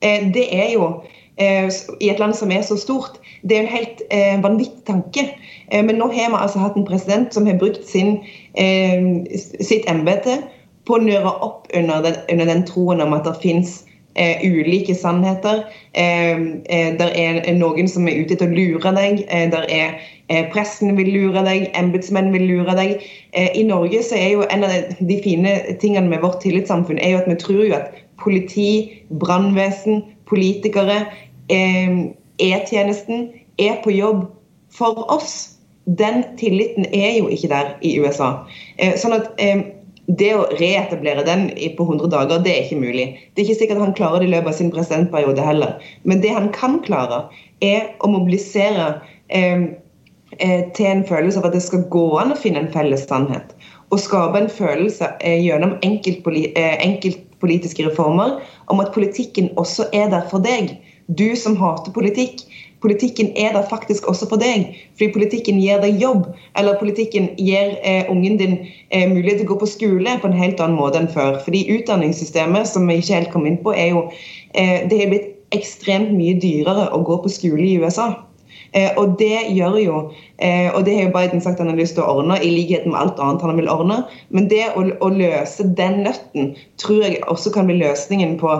det er jo i et land som er så stort. Det er en helt eh, vanvittig tanke. Eh, men nå har vi altså hatt en president som har brukt sin, eh, sitt embete på å nøre opp under den, under den troen om at det finnes Eh, ulike sannheter. Eh, eh, der er noen som er ute etter å lure deg. Eh, der er eh, Pressen vil lure deg, embetsmenn vil lure deg. I Norge så er jo en av de fine tingene med vårt tillitssamfunn er jo at vi tror jo at politi, brannvesen, politikere, E-tjenesten er på jobb for oss. Den tilliten er jo ikke der i USA. sånn at det å reetablere den på 100 dager, det er ikke mulig. Det er ikke sikkert han klarer det i løpet av sin presidentperiode heller. Men det han kan klare, er å mobilisere eh, eh, til en følelse av at det skal gå an å finne en felles sannhet. Og skape en følelse eh, gjennom enkeltpolitiske enkeltpolitiske reformer om at politikken også er der for deg. Du som hater politikk, politikken er der faktisk også for deg. Fordi politikken gir deg jobb, eller politikken gir eh, ungen din eh, mulighet til å gå på skole på en helt annen måte enn før. Fordi utdanningssystemet, som vi ikke helt kom inn på, er jo eh, Det har blitt ekstremt mye dyrere å gå på skole i USA. Eh, og det gjør jo eh, Og det har jo Biden sagt han har lyst til å ordne, i likhet med alt annet han vil ordne. Men det å, å løse den nøtten tror jeg også kan bli løsningen på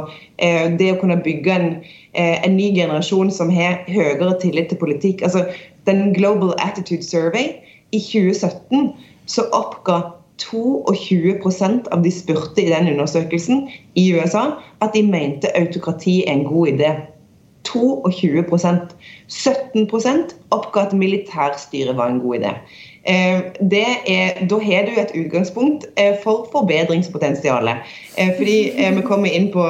eh, det å kunne bygge en, en ny generasjon som har høyere tillit til politikk. Altså, den Global Attitude Survey i 2017 så oppga 22% av de spurte i den undersøkelsen i USA at de mente autokrati er en god idé. 22% 17 oppga at militærstyret var en god idé. Eh, er, da har du et utgangspunkt eh, for forbedringspotensialet. Eh, fordi Vi kommer inn på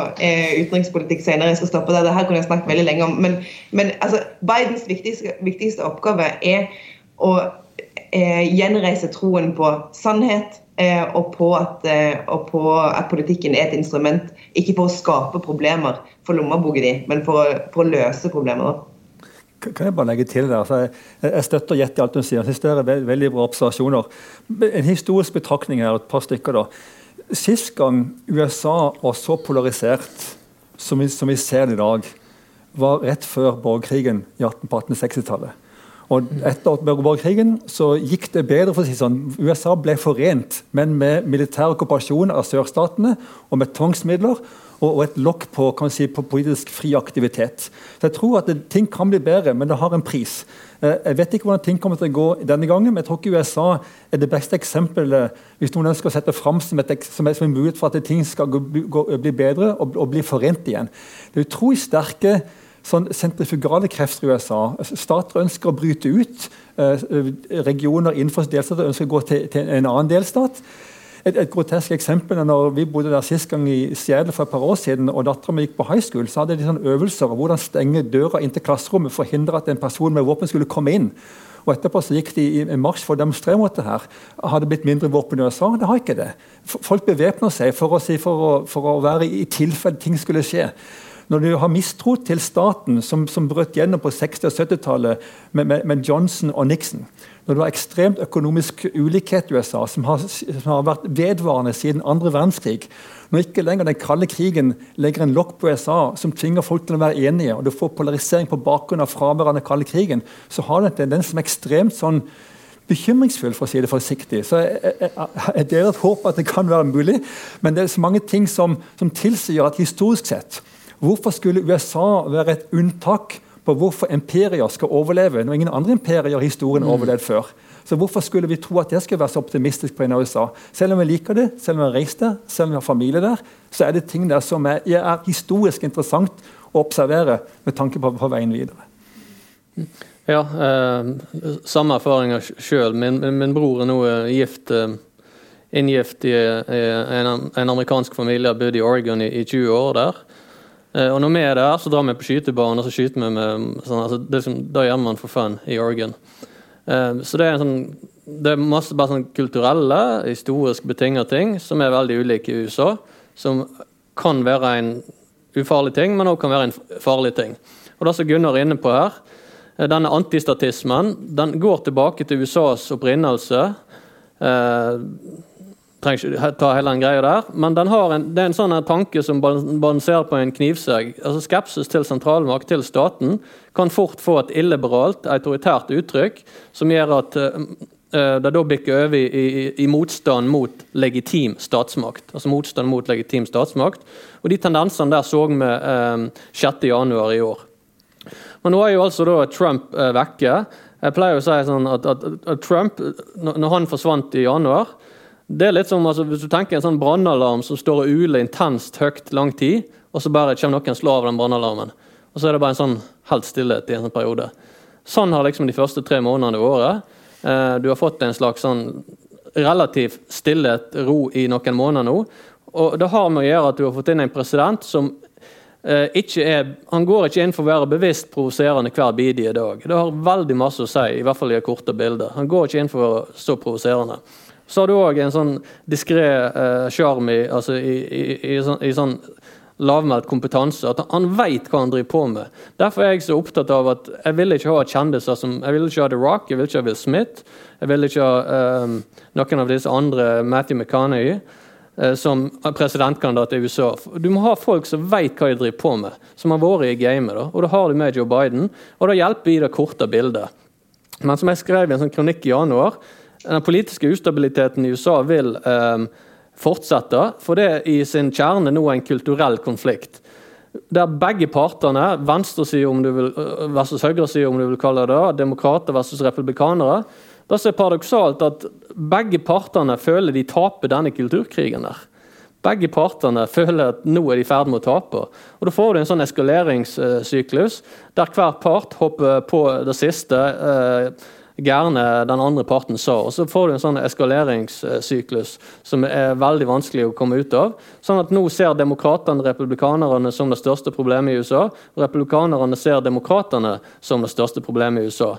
utenrikspolitikk senere, jeg skal stoppe. Det Dette kunne jeg snakket veldig lenge om. Men, men altså, Bidens viktigste, viktigste, oppgave er å gjenreise troen på sannhet, og på, at, og på, at, politikken er et instrument ikke for å skape problemer for lommeboka di, men for å, for å løse problemer. Kan jeg bare legge til der? Altså, jeg, støtter Jette i alt hun sier. Jeg synes det er veld, veldig bra observasjoner. En historisk betraktning her, et par stykker. da. Sist gang USA var så polarisert som vi, som vi ser det i dag, var rett før borgerkrigen i 1860-tallet. Og Etter borgerkrigen så gikk det bedre. for å si sånn. USA ble forent, men med militær okkupasjon av sørstatene og med tvangsmidler og, et lokk på, si, på, politisk fri aktivitet. Så Jeg tror at det, ting kan bli bedre, men det har en pris. Eh, jeg vet ikke hvordan ting kommer til å gå denne gangen, men jeg tror ikke USA er det beste eksempelet hvis noen ønsker å sette fram som, et, som en mulighet for at ting skal gå, gå, bli bedre og, og, bli forent igjen. Det er utrolig sterke sånn sentrifugale krefter i USA. Stater ønsker å bryte ut. Eh, regioner innenfor delstater ønsker å gå til, til en annen delstat. Et, et grotesk eksempel er når Vi bodde der sist gang i Seattle for et par år siden, og dattera mi gikk på high school. så hadde de sånne øvelser om hvordan stenge døra inn til klasserommet for å hindre at en person med våpen skulle komme inn. Og Etterpå så gikk de i en marsj for å demonstrere mot det her. Har det blitt mindre våpen i USA? Det har ikke det. Folk bevæpner seg for å, si, for, å, for å, være i tilfelle ting skulle skje. Når du har mistro til staten, som, som brøt gjennom på 60- og 70-tallet med, med, med Johnson og Nixon når du har ekstremt økonomisk ulikhet i USA, som har, som har vært vedvarende siden andre verdenskrig, når ikke lenger den kalde krigen legger en lokk på USA som tvinger folk til å være enige, og du får polarisering på bakgrunn av fravær av den kalde krigen, så har du en tendens som er ekstremt sånn bekymringsfull, for å si det forsiktig. Så jeg, deler et håp at det kan være mulig, men det er så mange ting som, som tilsier at historisk sett Hvorfor skulle USA være et unntak på hvorfor imperier skal overleve, når ingen andre imperier i historien har overlevd før. Så Hvorfor skulle vi tro at jeg skulle være så optimistisk på en av USA? Selv om vi liker det, selv om vi har reist der, selv om vi har familie der, så er det ting der som er, er historisk interessant å observere med tanke på, på veien videre. Ja, eh, samme erfaringer sjøl. Min, min, bror er nå eh, gift, eh, inngift i en, en, amerikansk familie, har bodd i Oregon i, i 20 år der. Eh, og når vi er der, så drar vi på skytebanen og så skyter vi med sånn, altså, det som, Da gjør man for fun i Oregon. Uh, så det er, sånn, det er masse bare sånn kulturelle, historisk betinga ting som er veldig ulike i USA. Som kan være en ufarlig ting, men òg kan være en farlig ting. Og det som Gunnar er inne på her, eh, denne antistatismen den går tilbake til USAs opprinnelse. Uh, trenger ikke ta hele den greia der, men en, det er en sånn tanke som balanserer på en knivsegg. Altså Skepsis til sentralmakt, til staten, kan fort få et illiberalt, autoritært uttrykk som gjør at uh, det da bikker over i, i, i, motstand mot legitim statsmakt. Altså motstand mot legitim statsmakt. Og de tendensene der så vi uh, 6.1 i år. Men nå er jo altså da Trump uh, vekke. Jeg pleier å si sånn at, at, at Trump, når han forsvant i januar, det er litt som altså, Hvis du tenker en sånn brannalarm som står og uler intenst høyt lang tid, og så bare kommer noen slå av den brannalarmen. Og så er det bare en sånn helt stillhet i en sånn periode. Sånn har liksom de første tre månedene vært. Eh, du har fått en slags sånn relativ stillhet, ro, i noen måneder nå. Og det har med å gjøre at du har fått inn en president som eh, ikke er Han går ikke inn for å være bevisst provoserende hver bidige dag. Det har veldig masse å si, i hvert fall i det korte bildet. Han går ikke inn for å stå provoserende. Så har du òg en sånn diskré sjarm eh, altså i, i, i, sånn, i, sånn, lavmælt kompetanse. At han veit hva han driver på med. Derfor er jeg så opptatt av at jeg vil ikke ha kjendiser som Jeg vil ikke ha The Rock, jeg vil ikke ha Will Smith, jeg vil ikke ha um, noen av disse andre, Matthew McConaughey, uh, som presidentkandidat i USA. Du må ha folk som veit hva de driver på med, som har vært i gamet. Da. Og da har du med Joe Biden, og da hjelper i det korte bildet. Men som jeg skrev i en sånn kronikk i januar, den politiske ustabiliteten i USA vil eh, fortsette, for det er i sin kjerne nå en kulturell konflikt. Der begge partene, venstresida eh, versus høyresida, om du vil kalle det det, demokrater versus republikanere, det er paradoksalt at begge partene føler de taper denne kulturkrigen. der. Begge partene føler at nå er de i ferd med å tape. Og Da får du en sånn eskaleringssyklus der hver part hopper på det siste. Eh, gærne den andre parten sa. Og Så får du en sånn eskaleringssyklus som er veldig vanskelig å komme ut av. Sånn at Nå ser demokratene republikanerne som det største problemet i USA, republikanerne ser demokratene som det største problemet i USA.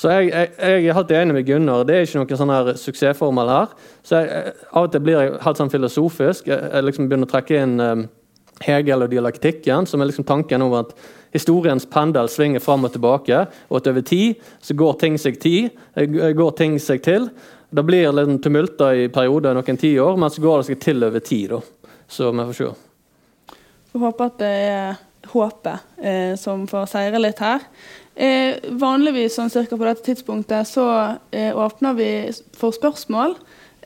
Så jeg, jeg, jeg, er helt enig med Gunnar. Det er ikke noen sånn her suksessformel her. Så jeg, Av og til blir jeg helt sånn filosofisk. Jeg, liksom begynner å trekke inn um, Hegel og dialektikken, som er liksom tanken om at historiens pendel svinger fram og tilbake, og at over tid så går ting seg, tid, eh, går ting seg til. Det blir litt tumulter i perioder, noen tiår, men så går det seg til over tid. Da. Så vi får se. Jeg håper at det er håpet eh, som får seire litt her. Eh, vanligvis sånn cirka på dette tidspunktet så eh, åpner vi for spørsmål.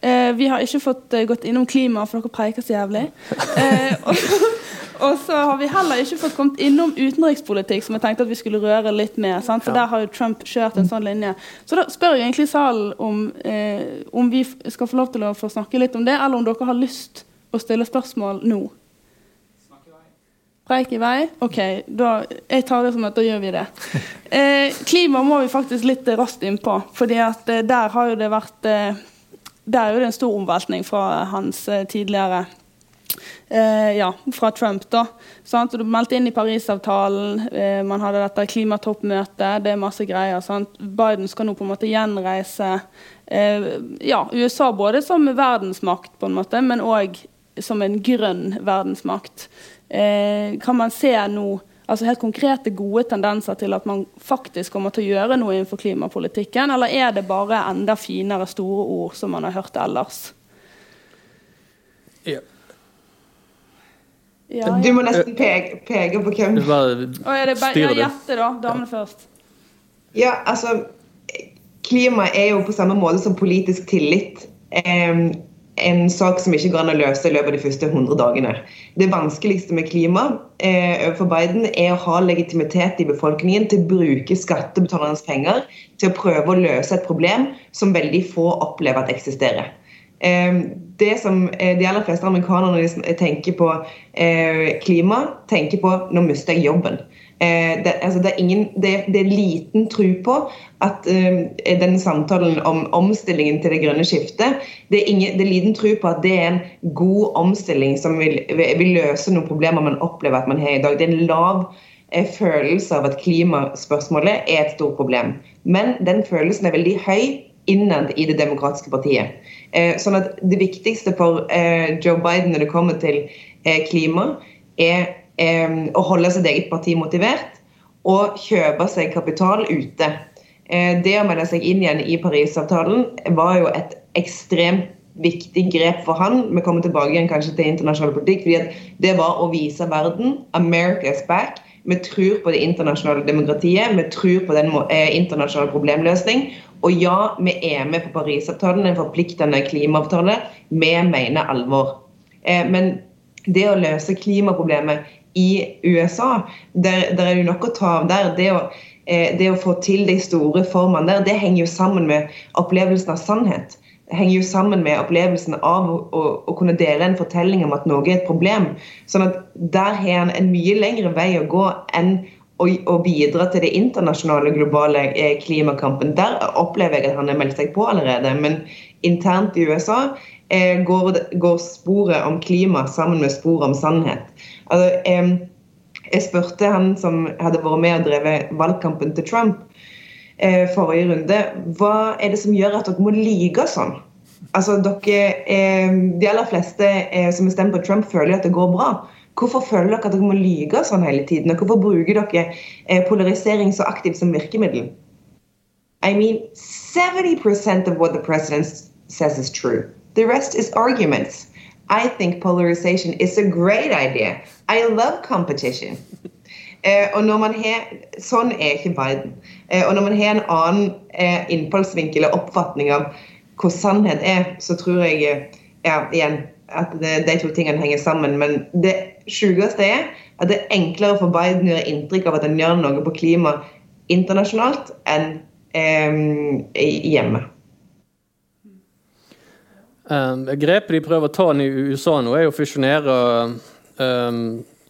Eh, vi har ikke fått eh, gått innom klima, for dere preiker så jævlig. (laughs) og, og så har vi heller ikke fått kommet innom utenrikspolitikk, som jeg tenkte at vi skulle røre litt med. Sant? Så der har jo Trump kjørt en sånn linje. Så da spør jeg egentlig salen om, eh, om vi skal få lov til å få snakke litt om det, eller om dere har lyst å stille spørsmål nå. Preik i vei? OK, da, jeg tar det som at da gjør vi det. Eh, klima må vi faktisk litt raskt inn på, fordi at eh, der har jo det vært eh, Der er jo en stor omveltning fra hans eh, tidligere eh, ja, fra Trump. da. Sant? Du meldte inn i Parisavtalen, eh, man hadde dette klimatoppmøtet, det er masse greier. Sant? Biden skal nå på en måte gjenreise eh, ja, USA både som verdensmakt, på en måte, men òg som en grønn verdensmakt. Eh, kan man se nå altså helt konkrete, gode tendenser til at man faktisk kommer til å gjøre noe innenfor klimapolitikken, eller er det bare enda finere store ord som man har hørt ellers? Ja. Ja, ja. Du må nesten peke, peke på hvem. Du bare er det bare ja, Gjette, da. Damene først. Ja, altså Klima er jo på samme måte som politisk tillit eh, en sak som ikke går an å løse i løpet av de første 100 dagene. Det vanskeligste med klima eh, for Biden er å ha legitimitet i befolkningen til å bruke skattebetalernes penger til å prøve å løse et problem som veldig få opplever at eksisterer. Eh, det som eh, de aller fleste amerikanerne liksom tenker på eh, klima, tenker på nå mister jeg jobben. Det, altså det, er ingen, det, det, er liten tro på at uh, denne samtalen om omstillingen til det grønne skiftet det er, ingen, det er liten tro på at det er en god omstilling som vil, vil løse noen problemer man opplever at man har i dag. Det er en lav uh, følelse av at klimaspørsmålet er et stort problem. Men den følelsen er veldig høy innad i Det demokratiske partiet. Uh, sånn at Det viktigste for eh, Joe Biden når det kommer til eh, klima, er å holde sitt eget parti motivert og kjøpe seg kapital ute. Det å melde seg inn igjen i Parisavtalen var jo et ekstremt viktig grep for han, vi kommer tilbake igjen kanskje til internasjonal politikk, fordi det var å vise verden America is back. Vi tror på det internasjonale demokratiet, vi tror på den eh, internasjonale problemløsning. Og ja, vi er med på Parisavtalen, en forpliktende klimaavtale. Vi mener alvor. Eh, men det å løse klimaproblemet i USA, der, der er det nok å ta av der. Det å, eh, det å få til de store formene der, det henger jo sammen med opplevelsen av sannhet Det henger jo sammen med opplevelsen av å, å, å, kunne dele en fortelling om at noe er et problem. Sånn at der har han en mye lengre vei å gå enn å, å bidra til det internasjonale, globale eh, klimakampen. Der opplever jeg at han har meldt seg på allerede. Men internt i USA går, går, sporet om klima sammen med sporet om sannhet. Altså, eh, jeg spurte han som hadde vært med og drevet valgkampen til Trump eh, forrige runde. Hva er det som gjør at dere må like sånn? Altså, dere, eh, De aller fleste eh, som har stemt på Trump, føler at det går bra. Hvorfor føler dere at dere må lyge sånn hele tiden? Og hvorfor bruker dere eh, polarisering så aktivt som virkemiddel? I mean, 70% of what the president says is true. The rest is arguments. I think polarization is a great idea. I love competition. Eh, og når man har, Sånn er ikke Biden. Eh, og når man har en annen eh, innfallsvinkel og oppfatning av hva sannhet er, så tror jeg ja, igjen at det, de to tingene henger sammen. Men det sjukeste er at det er enklere for Biden å gjøre inntrykk av at han gjør noe på klima internasjonalt enn eh, hjemme. Um, grepet de prøver å ta i USA nå, er å fusjonere um,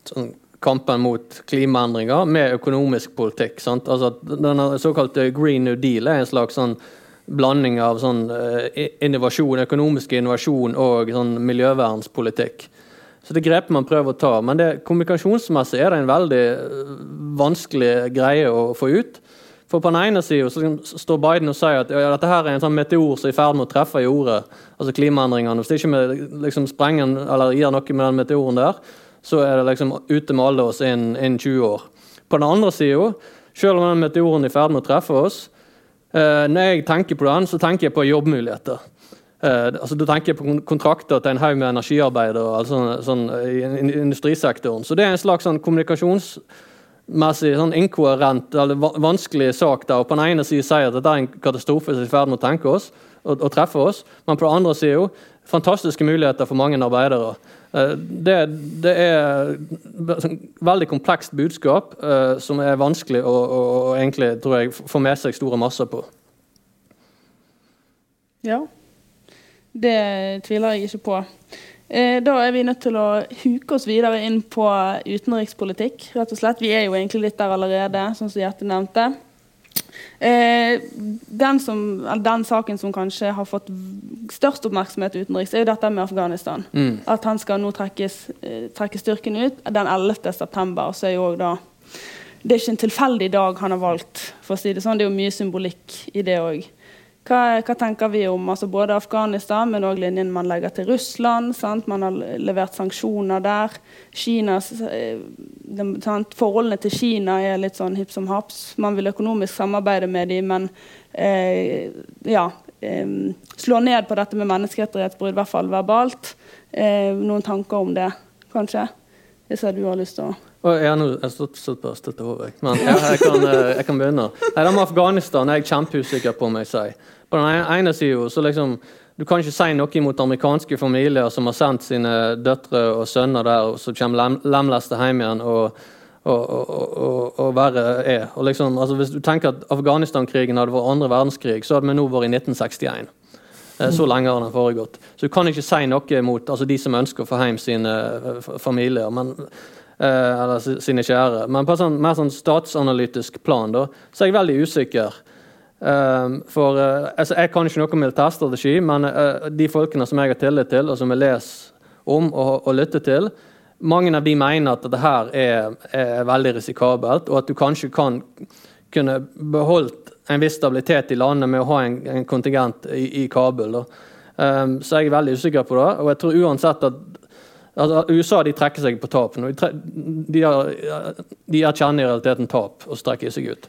sånn kampen mot klimaendringer med økonomisk politikk. Sant? Altså, denne såkalte Green New Deal er en slags sånn blanding av sånn eh, innovasjon, økonomisk innovasjon og sånn miljøvernspolitikk. Så Det grepet man prøver å ta. Men det, kommunikasjonsmessig er det en veldig eh, vanskelig greie å få ut. For På den ene siden står Biden og sier at ja, dette her er en sånn meteor som er i ferd med å treffe jordet. Altså klimaendringene. Hvis det ikke vi liksom sprenger eller gjør noe med den meteoren der, så er det liksom ute med alle oss innen, innen 20 år. På den andre sida, selv om den meteoren er i ferd med å treffe oss, eh, når jeg tenker på den, så tenker jeg på jobbmuligheter. Eh, altså, da tenker jeg på kontrakter til en haug med energiarbeidere altså, sånn, i industrisektoren. Så det er en slags sånn, kommunikasjonsmessig sånn inkoherent eller vanskelig sak der. og På den ene siden sier at dette er en katastrofe som er i ferd med å tenke oss og, og treffe oss, men på den andre sida fantastiske muligheter for mange arbeidere. Eh, det, det er et veldig komplekst budskap uh, som er vanskelig å, å, å, egentlig, tror jeg, få med seg store masser på. Ja, det tviler jeg ikke på. Eh, da er vi nødt til å huke oss videre inn på utenrikspolitikk. rett og slett. Vi er jo egentlig litt der allerede, sånn som Gjerte nevnte. Eh, den, som, den, saken som kanskje har fått størst oppmerksomhet utenriks, er jo dette med Afghanistan. Mm. At han skal nå trekkes, eh, trekke styrken ut den 11. september. Så er jo da Det er ikke en tilfeldig dag han har valgt, for å si det sånn. Det er jo mye symbolikk i det òg. Hva, hva, tenker vi om altså både Afghanistan, men òg linjen man legger til Russland? Sant? Man har levert sanksjoner der. Kinas, eh, Forholdene til Kina er litt sånn hipp som haps. Man vil økonomisk samarbeide med dem, men eh, ja, eh, slå ned på dette med menneskerettighetsbrudd, i hvert fall verbalt. Eh, noen tanker om det, kanskje? Hvis du har lyst til å jeg stått, stått på støtte over, men jeg, jeg, kan, eh, jeg, kan, begynne. Nei, det med Afghanistan er jeg kjempeusikker på om jeg sier. På den ene sida så liksom Du kan ikke si noe imot amerikanske familier som har sendt sine døtre og sønner der, og så kommer lem, lemleste hjem igjen. og, og, og, og verre er. Og liksom, altså hvis du tenker at Afghanistan-krigen hadde vært andre verdenskrig, så hadde vi nå vært i 1961. Eh, så lenge har den foregått. Så du kan ikke si noe mot altså de som ønsker å få hjem sine eh, familier. Men Eh, eller sine kjære. Men på et sånn, mer sånn statsanalytisk plan da, så er jeg veldig usikker. Uh, for uh, altså, Jeg kan ikke noe om militærstrategi, men uh, de folkene som jeg har tillit til, og som jeg leser om og, og lytter til, mange av de mener at dette her er, er, veldig risikabelt, og at du kanskje kan kunne beholdt en viss stabilitet i landet med å ha en, en kontingent i, i Kabul. Um, så jeg er veldig usikker på det. Og jeg tror uansett at Altså, USA de trekker seg på tap. De, de, de erkjenner i realiteten tap og strekker seg ut.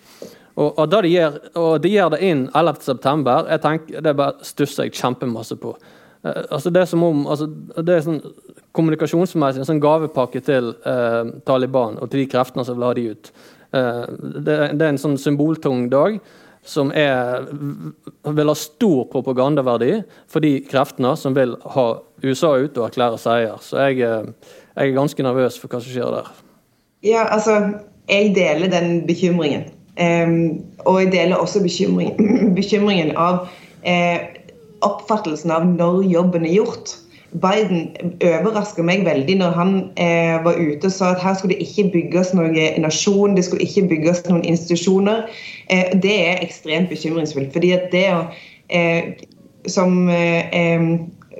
Og, og, de gjør, og de gjør det inn 11.9. Det bare stusser jeg kjempemasse på. Eh, altså det er som om altså det er sånn kommunikasjonsmessig en sånn gavepakke til eh, Taliban og til de kreftene som vil ha de ut. Eh, det, det, er en sånn symboltung dag som er, vil ha stor propagandaverdi for de kreftene som vil ha USA ut og erklære seier. Så jeg, eh, jeg er ganske nervøs for hva som skjer der. Ja, altså, jeg deler den bekymringen. Og jeg deler også bekymringen, (clears throat) bekymringen av eh, oppfattelsen av når jobben er gjort. Biden overraska meg veldig når han eh, var ute og sa at her skulle det ikke bygges noen nasjon, det skulle ikke bygges noen institusjoner. Eh, det er ekstremt bekymringsfullt. fordi at det eh, som, eh,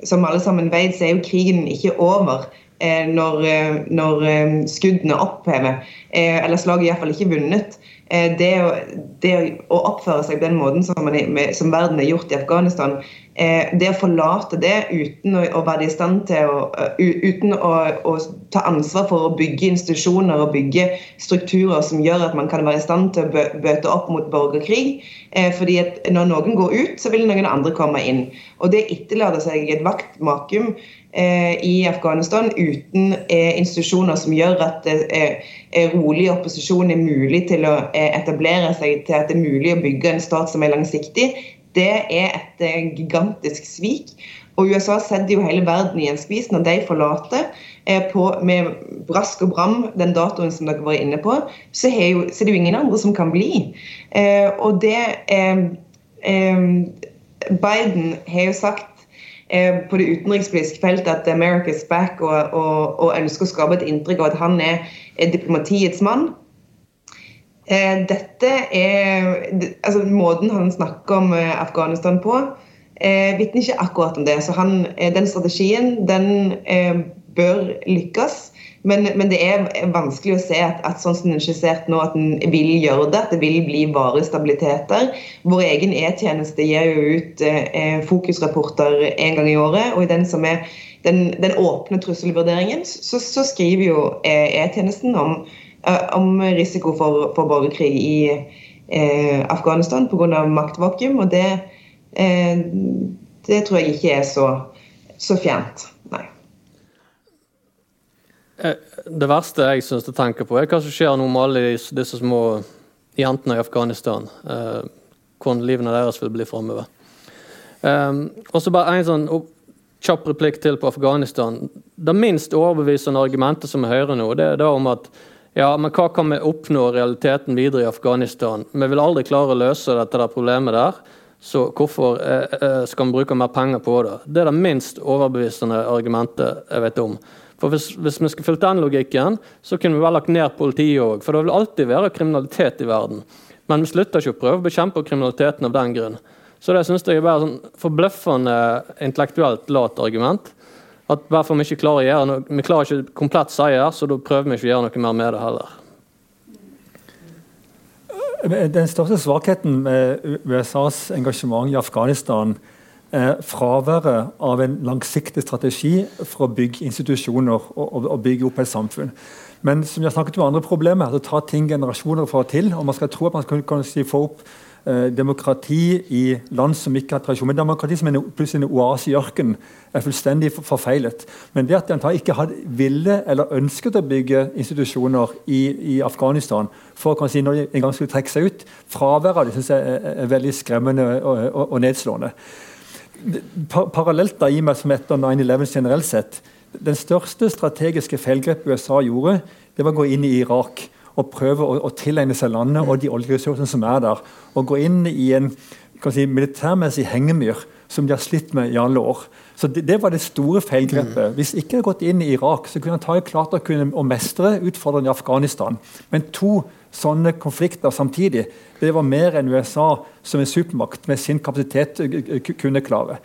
som, alle sammen vet, så er jo krigen ikke over. Eh, når, når skuddene opphever, eller slaget iallfall ikke vunnet. Det å, det å, oppføre seg den måten som, man, som verden er gjort i Afghanistan, Eh, det å forlate det uten å, å være i stand til å, uten å, å, ta ansvar for å bygge institusjoner og bygge strukturer som gjør at man kan være i stand til å bøte opp mot borgerkrig. Eh, fordi at når noen går ut, så vil noen andre komme inn. Og det etterlater seg et vaktmakum eh, i Afghanistan uten institusjoner som gjør at rolig opposisjon er mulig til å etablere seg til at det er mulig å bygge en stat som er langsiktig det er et eh, gigantisk svik. Og USA setter jo hele verden i en skvis når de forlater eh, på, med brask og bram den datoen som dere var inne på, så, jo, så er det jo ingen andre som kan bli. Eh, og det eh, eh Biden har jo sagt eh, på det utenrikspolitiske feltet at America is back, og, og, og ønsker å skape et inntrykk av at han er, er diplomatiets mann. Eh, dette er altså Måten han snakker om eh, Afghanistan på, eh, vitner ikke akkurat om det. Så han, den strategien den bør lykkes. Men, men, det er vanskelig å se at, at sånn som den er skissert nå, at den vil gjøre det. At det vil bli varige stabiliteter. Vår egen E-tjeneste gir jo ut eh, fokusrapporter en gang i året. Og i den som er den, den åpne trusselvurderingen, så, så skriver jo E-tjenesten om Eh, om risiko for, for borgerkrig i eh, Afghanistan pga. maktvakuum. Og det, eh, det, tror jeg ikke er så, så fjernt. Eh, det verste jeg synes å tenke på, er hva som skjer nå med alle disse små jentene i Afghanistan. Eh, hvordan livene deres vil bli framover. Um, og så bare en sånn kjapp replikk til på Afghanistan. Det minst overbevisende argumentet som er høyere nå, det er da om at ja, men hva kan vi oppnå realiteten videre i Afghanistan? Vi vil aldri klare å løse dette der problemet der, så hvorfor eh, skal vi bruke mer penger på det? Det er det minst overbevisende argumentet jeg vet om. For hvis, hvis vi skulle fulgt den logikken, så kunne vi vel lagt ned politiet òg. For det vil alltid være kriminalitet i verden. Men vi slutter ikke å prøve å bekjempe kriminaliteten av den grunn. Så det syns jeg er bare sånn forbløffende intellektuelt lat argument. At bare for vi ikke klarer å gjøre noe, vi klarer ikke komplett seier, så da prøver vi ikke å gjøre noe mer med det heller. Den største svakheten med USAs engasjement i Afghanistan er fraværet av en langsiktig strategi for å bygge institusjoner og, og bygge opp et samfunn. Men som jeg snakket om andre problemer, altså ta ting generasjoner for å til. og Man skal tro at man kan, kan si, få opp Eh, demokrati i land som ikke har tradisjon. Men demokrati som en, plutselig en oase i ørkenen er fullstendig forfeilet. Men det at de ikke hadde ville eller ønsket å bygge institusjoner i, i Afghanistan for å si, når de en gang skulle trekke seg ut, fraværet av det synes jeg er, er veldig skremmende og, og, og nedslående. Parallelt da, i meg som etter 9-11 generelt sett, den største strategiske feilgrepet USA gjorde, det var å gå inn i Irak og prøve å, å, tilegne seg landet og de oljeressursene som er der. Og gå inn i en si, militærmessig hengemyr som de har slitt med i alle år. Så Det, det var det store feilgrepet. Mm. Hvis ikke hadde gått inn i Irak, så kunne han klart å, kunne, å mestre utfordringene i Afghanistan. Men to sånne konflikter samtidig, det var mer enn USA som en supermakt med sin kapasitet kunne klare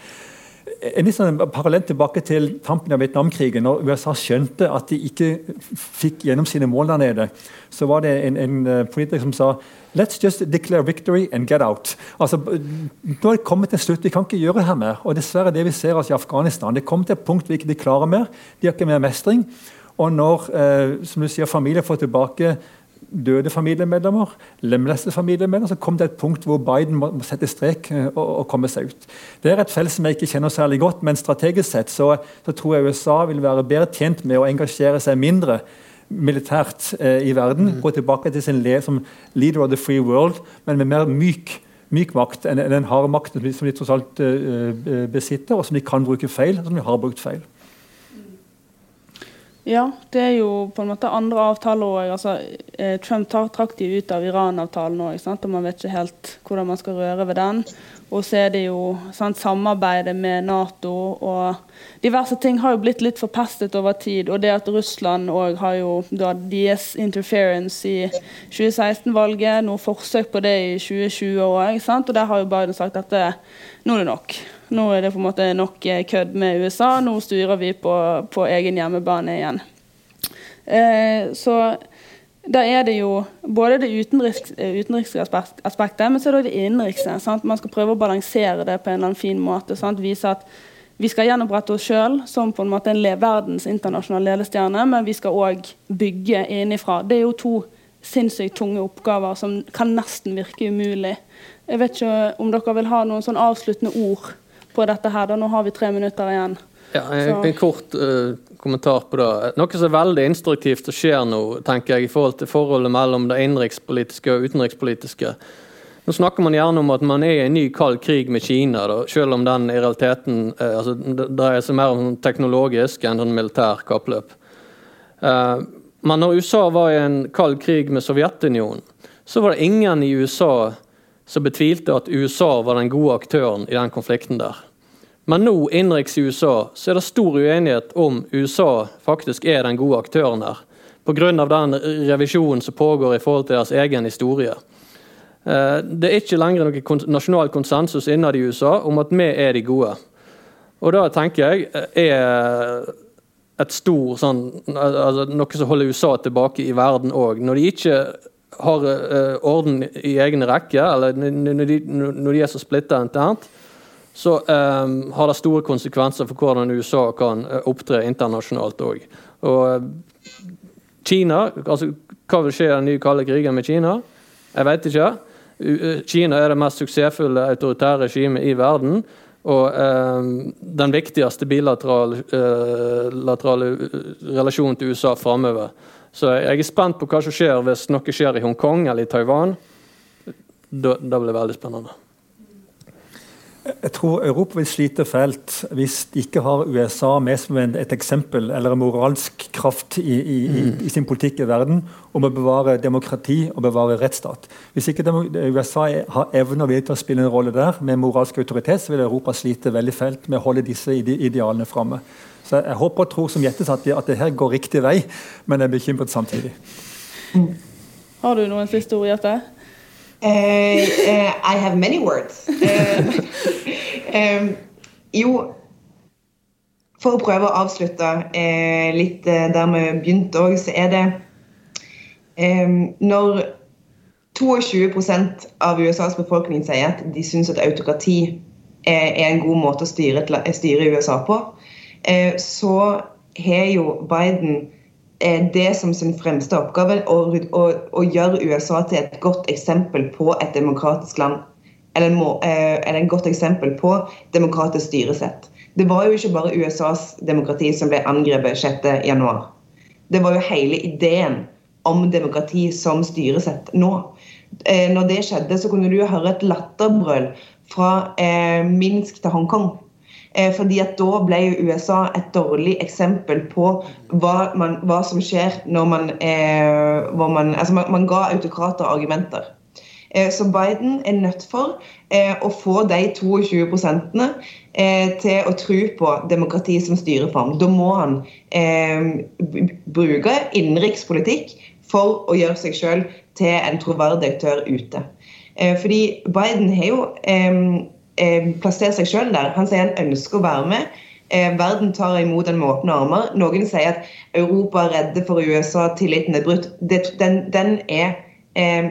en litt sånn parallell tilbake til tampen av Vietnamkrigen, når USA skjønte at de ikke fikk gjennom sine mål der nede, så var det en, en eh, politiker som sa Let's just declare victory and get out. Altså, nå er det kommet til slutt. Vi kan ikke gjøre det her mer. Og dessverre det vi ser oss i Afghanistan. Det kommer til et punkt vi ikke klarer mer. De har ikke mer mestring. Og når eh, som du sier, familier får tilbake døde familiemedlemmer, lemlestede familiemedlemmer. Så kom det et punkt hvor Biden må, må sette strek uh, og, og, komme seg ut. Det er et felt som jeg ikke kjenner særlig godt, men strategisk sett så, så tror jeg USA vil være bedre tjent med å engasjere seg mindre militært eh, i verden. Mm. Gå tilbake til sin le som leader of the free world, men med mer myk myk makt enn den harde makten som de tross alt uh, besitter, og som de kan bruke feil, og som de har brukt feil. Ja, det er jo på en måte andre avtaler òg. Altså, eh, Trump trakk de ut av Iran-avtalen òg, og man vet ikke helt hvordan man skal røre ved den. Og så er det jo sant, samarbeidet med Nato og diverse ting har jo blitt litt forpestet over tid. Og det at Russland òg har jo da deres interference i 2016-valget, noe forsøk på det i 2020 òg. Og der har jo Biden sagt at det, nå er det nok. Nå er det på en måte nok eh, kødd med USA. Nå styrer vi på, på egen hjemmebane igjen. Eh, så da er det jo både det utenriks, eh, utenrikske aspektet, men så er det det innenrikse. Man skal prøve å balansere det på en eller annen fin måte. Sant? Vise at vi skal gjenopprette oss sjøl som på en måte en verdens internasjonale ledestjerne, men vi skal òg bygge innifra. Det er jo to sinnssykt tunge oppgaver som kan nesten virke umulig. Jeg vet ikke om dere vil ha noen sånn avsluttende ord på dette her. Da. Nå har vi tre minutter igjen. Ja, en, en kort uh, kommentar på det. Noe som er veldig instruktivt som skjer nå, tenker jeg, i forhold til forholdet mellom det innenrikspolitiske og utenrikspolitiske. Nå snakker man gjerne om at man er i en ny kald krig med Kina, da, selv om den i realiteten uh, altså, dreier seg mer om teknologisk enn en militær kappløp. Uh, men når USA var i en kald krig med Sovjetunionen, så var det ingen i USA som betvilte at USA var den gode aktøren i den konflikten der. Men nå innenriks i USA så er det stor uenighet om USA faktisk er den gode aktøren her. Pga. den revisjonen som pågår i forhold til deres egen historie. Eh, det er ikke lenger noen nasjonal konsensus innad i USA om at vi er de gode. Og da tenker jeg er et stor sånn, altså Noe som holder USA tilbake i verden òg. Når de ikke har uh, orden i egne rekker, eller når de, når de er så splitta internt, så um, har det store konsekvenser for hvordan USA kan uh, opptre internasjonalt òg. Og Kina altså Hva vil skje i den nye kalde krigen med Kina? Jeg vet ikke. Kina er det mest suksessfulle autoritære regimet i verden. Og eh, den viktigste bilaterale eh, relasjonen til USA framover. Så jeg er spent på hva som skjer hvis noe skjer i Hongkong eller i Taiwan. Da, da blir det veldig spennende. Jeg tror Europa vil slite fælt hvis de ikke har USA med som et eksempel eller en moralsk kraft i, i, mm. i, sin politikk i verden om å bevare demokrati og bevare rettsstat. Hvis ikke USA har evne og vilje til å spille en rolle der med moralsk autoritet, så vil Europa slite veldig fælt med å holde disse idealene framme. Så jeg håper og tror som Jette at, at det her går riktig vei, men jeg er bekymret samtidig. Har du noen siste ord, Jette? Uh, uh, I have many words. Um, (laughs) jo, for å prøve å avslutte litt der vi begynte òg, så er det um, Når 22% av USAs befolkning sier at de syns at autokrati er, en god måte å styre, styre USA på, Eh, så har jo Biden eh, det som sin fremste oppgave å, å, å, gjøre USA til et godt eksempel på et demokratisk land. Eller, må, eh, eller et godt eksempel på demokratisk styresett. Det var jo ikke bare USAs demokrati som ble angrepet 6.1. Det var jo hele ideen om demokrati som styresett nå. Når det skjedde, så kunne du høre et latterbrøl fra Minsk til Hongkong. Eh, fordi at Da ble USA et dårlig eksempel på hva, man, hva som skjer når man, eh, man, altså man, man ga autokrater argumenter. Eh, så Biden er nødt for eh, å få de 22 prosentene eh, til å tro på demokrati som styreform. Da må han eh, bruke innenrikspolitikk for å gjøre seg selv til en troverdig aktør ute. fordi Biden har jo eh, plassere seg sjøl der. Han sier han ønsker å være med. Eh, verden tar imot den med åpne armer. Noen sier at Europa er redde for USA, tilliten er brutt. Det, den, den, er, eh,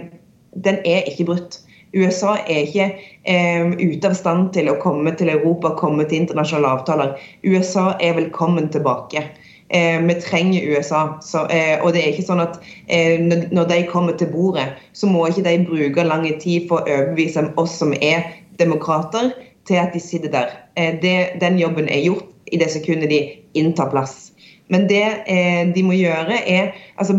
den, er, ikke brutt. USA er ikke eh, ute av stand til å komme til Europa, komme til internasjonale avtaler. USA er velkommen tilbake. Eh, vi trenger USA. Så, eh, og det er ikke sånn at eh, når de kommer til bordet, så må ikke de bruke lang tid for å overbevise oss som er demokrater, til at de sitter der. Eh, det, den jobben er gjort i det sekundet de inntar plass. Men det eh, de må gjøre, er altså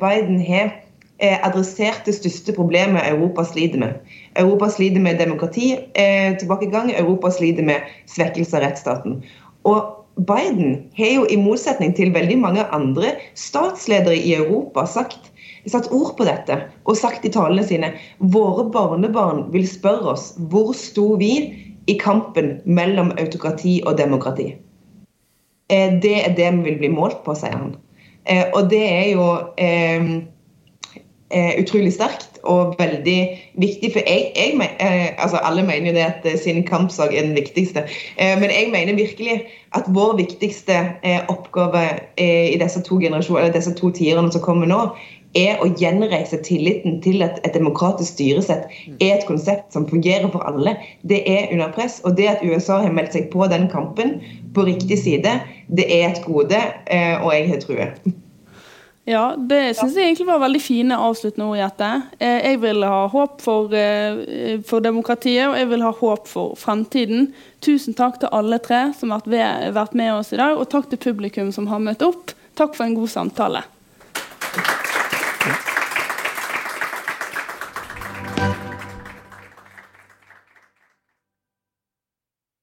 Biden har adressert det største problemet Europa sliter med. Europa sliter med demokrati, eh, tilbakegang. Europa sliter med svekkelse av rettsstaten. Og Biden har jo i motsetning til veldig mange andre statsledere i Europa sagt, satt ord på dette og sagt i talene sine våre barnebarn vil spørre oss hvor sto vi i kampen mellom autokrati og demokrati. Eh, det er det vi vil bli målt på, sier han. Eh, og det er jo eh, utrolig sterkt og veldig viktig. For jeg, jeg eh, altså Alle mener jo det at eh, sin kampsak er den viktigste. Men jeg mener virkelig at vår viktigste oppgave i disse to generasjoner, eller disse to tiårene som kommer nå, er å gjenreise tilliten til at et demokratisk styresett er et konsept som fungerer for alle. Det er under press. Og det at USA har meldt seg på den kampen på riktig side, det er et gode, eh, og jeg har trua. (laughs) Ja, det syns jeg egentlig var veldig fine avsluttende ord, Jette. Eh, jeg vil ha håp for, eh, for, demokratiet, og jeg vil ha håp for fremtiden. Tusen takk til alle tre som har vært med oss i dag, og takk til publikum som har møtt opp. Takk for en god samtale. Yeah.